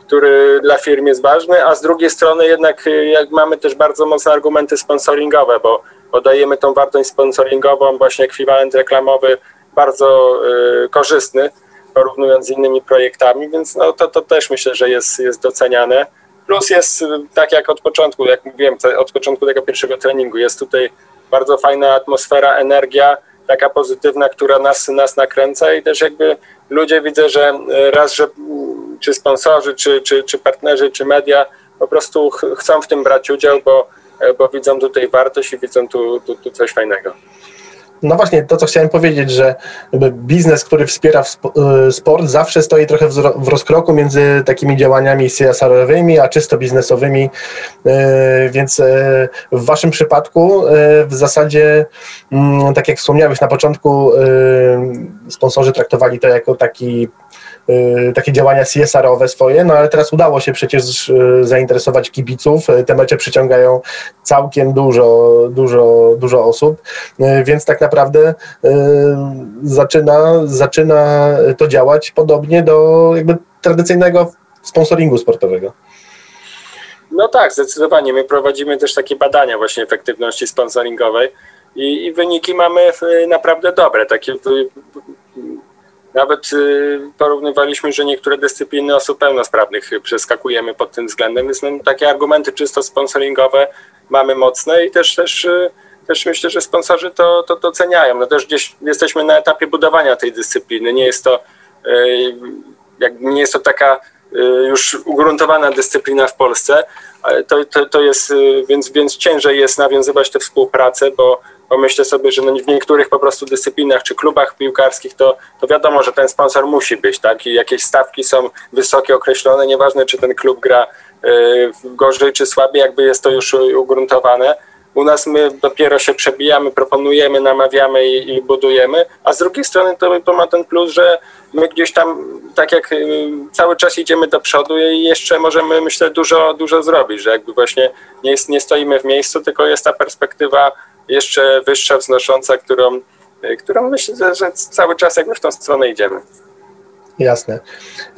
który dla firm jest ważny, a z drugiej strony jednak e, jak mamy też bardzo mocne argumenty sponsoringowe, bo, bo dajemy tą wartość sponsoringową, właśnie ekwiwalent reklamowy bardzo y, korzystny, porównując z innymi projektami, więc no, to, to też myślę, że jest, jest doceniane. Plus jest tak jak od początku, jak mówiłem, od początku tego pierwszego treningu, jest tutaj bardzo fajna atmosfera, energia, taka pozytywna, która nas, nas nakręca i też jakby ludzie widzę, że e, raz, że czy sponsorzy, czy, czy, czy partnerzy, czy media po prostu ch chcą w tym brać udział, bo, e, bo widzą tutaj wartość i widzą tu, tu, tu coś fajnego. No właśnie, to co chciałem powiedzieć, że biznes, który wspiera y, sport, zawsze stoi trochę w rozkroku między takimi działaniami CSR-owymi, a czysto biznesowymi, y, więc y, w Waszym przypadku w zasadzie, mm, tak jak wspomniałeś na początku, sponsorzy traktowali to jako taki takie działania CSR-owe swoje, no ale teraz udało się przecież y, zainteresować kibiców. Y, te mecze przyciągają całkiem dużo, dużo, dużo osób, więc tak naprawdę zaczyna, zaczyna to działać podobnie do jakby tradycyjnego sponsoringu sportowego. No tak, zdecydowanie. My prowadzimy też takie badania właśnie efektywności sponsoringowej i, i wyniki mamy naprawdę dobre. Takie nawet y, porównywaliśmy, że niektóre dyscypliny osób pełnosprawnych przeskakujemy pod tym względem, więc no, takie argumenty czysto sponsoringowe mamy mocne i też, też, y, też myślę, że sponsorzy to, to doceniają. No też gdzieś jesteśmy na etapie budowania tej dyscypliny. Nie jest to, y, nie jest to taka już ugruntowana dyscyplina w Polsce, to, to, to jest, więc, więc ciężej jest nawiązywać tę współpracę, bo bo myślę sobie, że no w niektórych po prostu dyscyplinach czy klubach piłkarskich to, to wiadomo, że ten sponsor musi być, tak? I jakieś stawki są wysokie, określone, nieważne czy ten klub gra y, gorzej czy słabiej, jakby jest to już ugruntowane. U nas my dopiero się przebijamy, proponujemy, namawiamy i, i, budujemy, a z drugiej strony to, to ma ten plus, że my gdzieś tam tak jak y, cały czas idziemy do przodu i jeszcze możemy myślę dużo, dużo zrobić, że jakby właśnie nie, nie stoimy w miejscu, tylko jest ta perspektywa jeszcze wyższa, wznosząca, którą, e, którą myślę, że cały czas jakby w tą stronę idziemy. Jasne.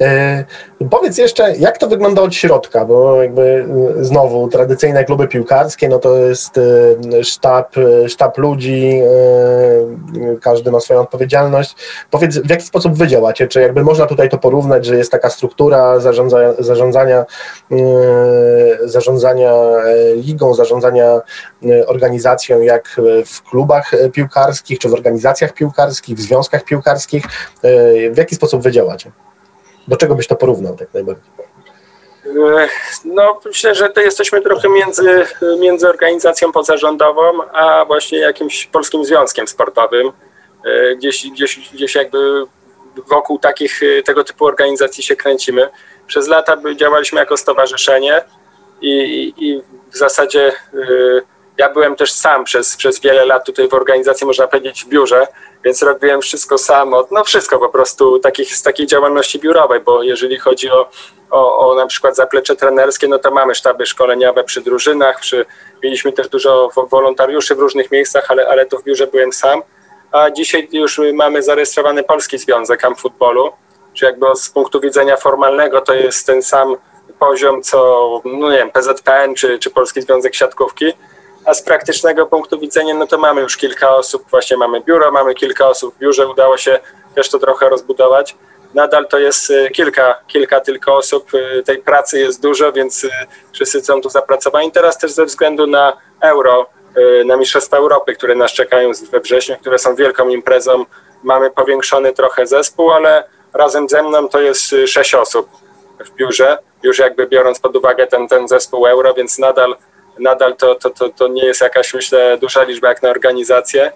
E, powiedz jeszcze, jak to wygląda od środka, bo jakby e, znowu tradycyjne kluby piłkarskie, no to jest e, sztab, e, sztab ludzi, e, każdy ma swoją odpowiedzialność. Powiedz, w jaki sposób wy działacie? Czy jakby można tutaj to porównać, że jest taka struktura zarządza, zarządzania, e, zarządzania ligą, zarządzania organizacją, jak w klubach piłkarskich, czy w organizacjach piłkarskich, w związkach piłkarskich? W jaki sposób wy działacie? Działacie? Do czego byś to porównał tak najbardziej? No, myślę, że to jesteśmy trochę między, między organizacją pozarządową, a właśnie jakimś polskim związkiem sportowym. E, gdzieś, gdzieś, gdzieś jakby wokół takich tego typu organizacji się kręcimy. Przez lata działaliśmy jako stowarzyszenie i, i w zasadzie e, ja byłem też sam przez, przez wiele lat tutaj w organizacji, można powiedzieć, w biurze, więc robiłem wszystko sam, od, no wszystko po prostu takich, z takiej działalności biurowej, bo jeżeli chodzi o, o, o na przykład zaplecze trenerskie, no to mamy sztaby szkoleniowe przy drużynach, przy, mieliśmy też dużo wolontariuszy w różnych miejscach, ale, ale to w biurze byłem sam, a dzisiaj już mamy zarejestrowany Polski Związek Camp Footballu, czy jakby z punktu widzenia formalnego to jest ten sam poziom, co, no nie wiem, PZPN czy, czy Polski Związek Siatkówki, a z praktycznego punktu widzenia, no to mamy już kilka osób, właśnie mamy biuro, mamy kilka osób w biurze, udało się też to trochę rozbudować. Nadal to jest y, kilka, kilka tylko osób, y, tej pracy jest dużo, więc y, wszyscy są tu zapracowani. Teraz też ze względu na euro, na Mistrzostwa Europy, które nas czekają we wrześniu, które są wielką imprezą, mamy powiększony trochę zespół, ale razem ze mną to jest sześć osób w biurze, już jakby biorąc pod uwagę ten, ten zespół euro, więc nadal nadal to, to, to, to nie jest jakaś, myślę, duża liczba jak na organizację.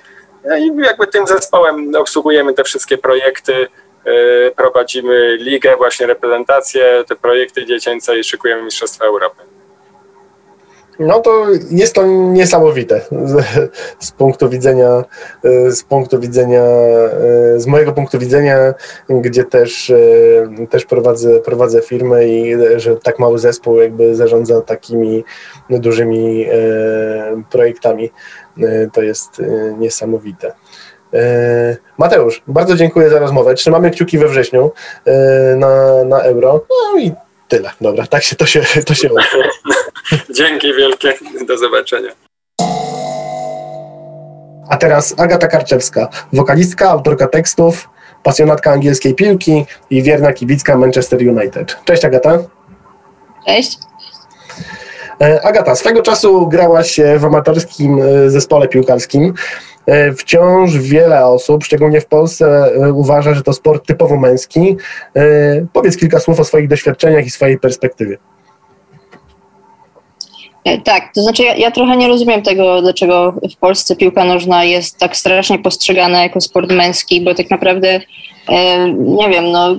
No I jakby tym zespołem obsługujemy te wszystkie projekty, y, prowadzimy ligę, właśnie reprezentację, te projekty dziecięce i szykujemy Mistrzostwa Europy. No to jest to niesamowite z, z, punktu widzenia, z punktu widzenia, z mojego punktu widzenia, gdzie też, też prowadzę, prowadzę firmę i że tak mały zespół jakby zarządza takimi dużymi e, projektami, e, to jest e, niesamowite. Mateusz, bardzo dziękuję za rozmowę. Trzymamy kciuki we wrześniu na, na euro. No i tyle. Dobra, tak się to się, to się Dzięki wielkie. Do zobaczenia. A teraz Agata Karczewska, wokalistka, autorka tekstów, pasjonatka angielskiej piłki i wierna kibicka Manchester United. Cześć Agata. Cześć. E, Agata, swego czasu grałaś w amatorskim e, zespole piłkarskim. E, wciąż wiele osób, szczególnie w Polsce, uważa, że to sport typowo męski. Powiedz kilka słów o swoich doświadczeniach i swojej perspektywie. E, tak, to znaczy ja, ja, trochę nie rozumiem tego, dlaczego w Polsce piłka nożna jest tak strasznie postrzegana jako sport męski, bo tak naprawdę e, nie wiem, no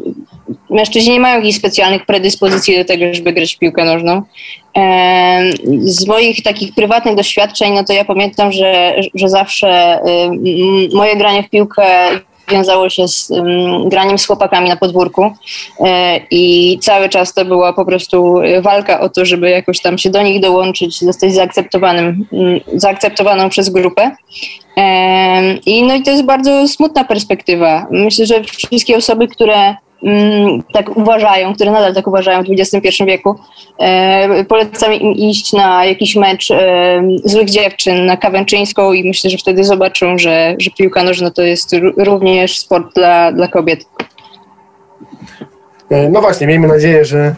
mężczyźni nie mają jakichś specjalnych predyspozycji do tego, żeby grać w piłkę nożną. E, z moich takich prywatnych doświadczeń, no to ja pamiętam, że, że zawsze moje granie w piłkę wiązało się z um, graniem z chłopakami na podwórku e, i cały czas to była po prostu walka o to, żeby jakoś tam się do nich dołączyć, zostać zaakceptowanym, um, zaakceptowaną przez grupę. E, I no i to jest bardzo smutna perspektywa. Myślę, że wszystkie osoby, które tak uważają, które nadal tak uważają w XXI wieku, e, polecam im iść na jakiś mecz e, złych dziewczyn na Kawęczyńską i myślę, że wtedy zobaczą, że, że piłka nożna to jest również sport dla, dla kobiet. E, no właśnie, miejmy nadzieję, że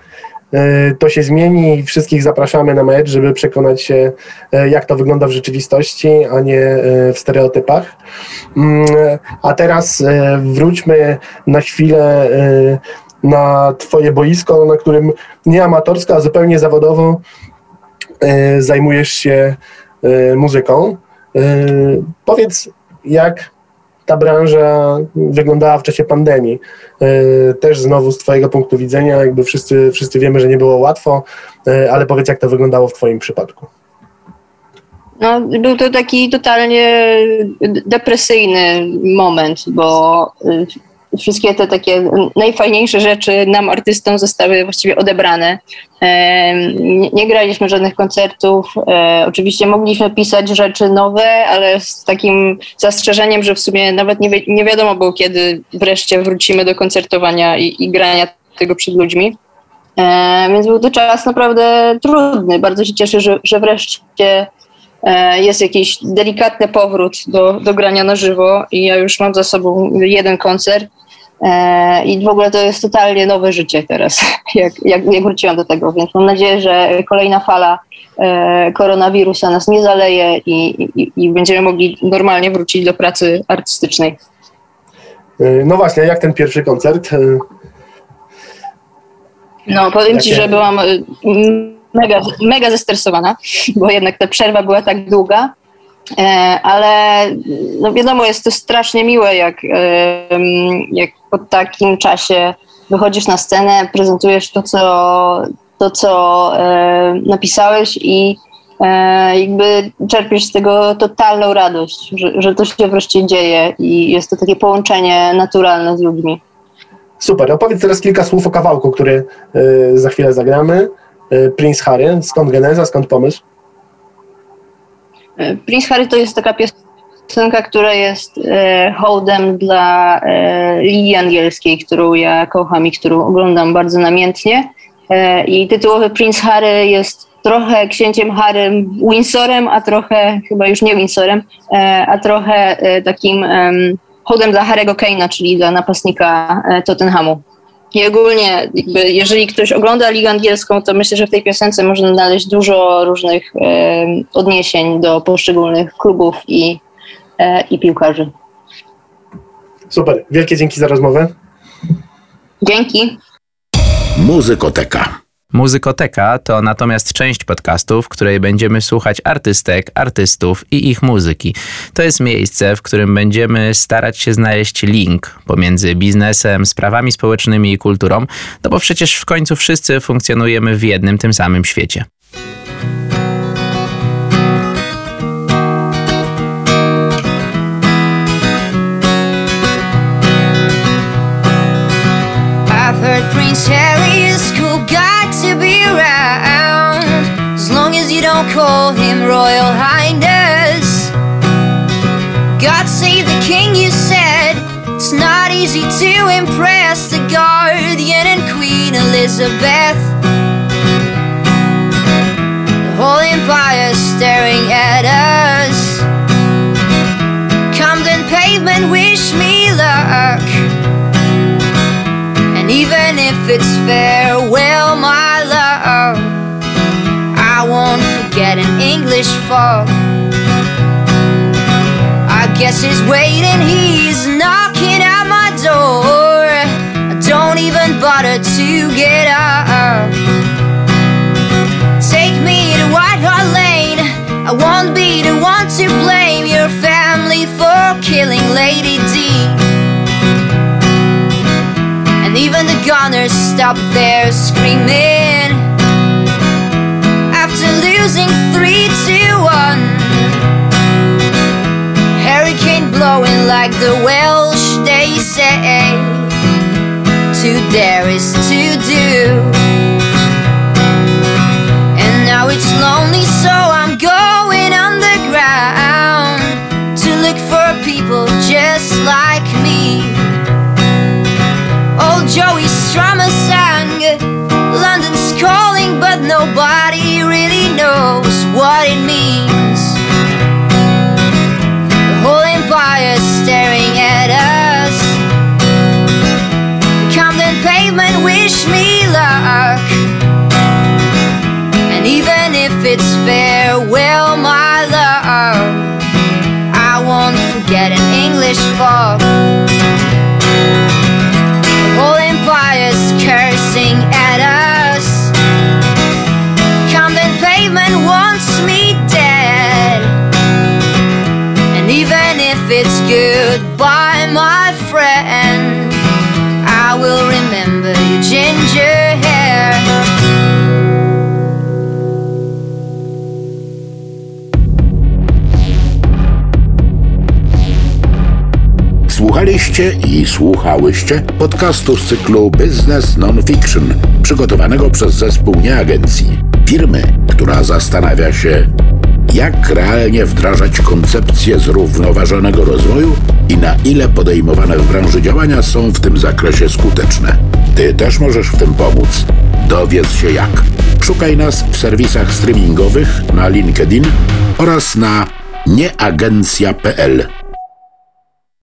to się zmieni i wszystkich zapraszamy na mecz, żeby przekonać się, e, jak to wygląda w rzeczywistości, a nie e, w stereotypach. Mm, a teraz wróćmy na chwilę na Twoje boisko, na którym nie amatorsko, a zupełnie zawodowo zajmujesz się muzyką. Powiedz, jak ta branża wyglądała w czasie pandemii. E, też znowu z Twojego punktu widzenia, jakby wszyscy, wszyscy wiemy, że nie było łatwo, e, ale powiedz, jak to wyglądało w Twoim przypadku. No, był to taki totalnie depresyjny moment, bo y, wszystkie te takie najfajniejsze rzeczy nam, artystom, zostały właściwie odebrane. Nie graliśmy żadnych koncertów. E, oczywiście mogliśmy pisać rzeczy nowe, ale z takim zastrzeżeniem, że w sumie nawet nie, wi nie wiadomo było, kiedy wreszcie wrócimy do koncertowania i, i grania tego przed ludźmi. E, więc był to czas naprawdę trudny. Bardzo się cieszę, że, że wreszcie e, jest jakiś delikatny powrót do, do grania na żywo i ja już mam za sobą jeden koncert E, I w ogóle to jest totalnie nowe życie teraz, jak, jak, jak wróciłam do tego, więc mam nadzieję, że kolejna fala e, koronawirusa nas nie zaleje i, i, i będziemy mogli normalnie wrócić do pracy artystycznej. E, no właśnie, jak ten pierwszy koncert? No, powiem. Ci, że byłam mega, mega zestresowana, bo jednak ta przerwa była tak długa, ale no wiadomo, jest to strasznie miłe, jak, jak po takim czasie wychodzisz na scenę, prezentujesz to, co, to, co e, napisałeś i e, jakby czerpiesz z tego totalną radość, że, że to się wreszcie dzieje i jest to takie połączenie naturalne z ludźmi. Super. Opowiedz teraz kilka słów o kawałku, który e, za chwilę zagramy. E, Prince Harry. Skąd geneza, skąd pomysł? E, Prince Harry to jest taka piosenka, która jest e, hołdem dla e, Angielskiej, którą ja kocham i którą oglądam bardzo namiętnie. E, I tytułowy Prince Harry jest trochę księciem Harrym Windsorem, a trochę, chyba już nie Windsorem, e, a trochę e, takim hołdem dla Harry'ego Kane'a, czyli dla napastnika Tottenhamu. I ogólnie, jakby, jeżeli ktoś ogląda Ligę Angielską, to myślę, że w tej piosence można znaleźć dużo różnych odniesień do poszczególnych klubów i E, i piłkarzy. Super, wielkie dzięki za rozmowę. Dzięki. Muzykoteka. Muzykoteka to natomiast część podcastów, w której będziemy słuchać artystek, artystów i ich muzyki. To jest miejsce, w którym będziemy starać się znaleźć link pomiędzy biznesem, sprawami społecznymi i kulturą, no bo przecież w końcu wszyscy funkcjonujemy w jednym tym samym świecie. Prince Harry is cool guy to be around As long as you don't call him Royal Highness. God save the king, you said. It's not easy to impress the Guardian and Queen Elizabeth. The whole empire staring at us. Camden pavement, wish me luck. And even if it's farewell, get an English fog. I guess he's waiting, he's knocking at my door. I don't even bother to get up. Take me to White Hart Lane. I won't be the one to blame your family for killing Lady D. And even the gunners stop their screaming losing 3 to 1. Hurricane blowing like the Welsh, they say. To dare is to do. And now it's lonely, so I'm going underground to look for people just like me. Old Joey Strummer sang, London's calling, but nobody Spanish fog I słuchałyście podcastu z cyklu Business Nonfiction, przygotowanego przez zespół nieagencji, firmy, która zastanawia się, jak realnie wdrażać koncepcję zrównoważonego rozwoju i na ile podejmowane w branży działania są w tym zakresie skuteczne. Ty też możesz w tym pomóc. Dowiedz się jak. Szukaj nas w serwisach streamingowych na LinkedIn oraz na nieagencja.pl.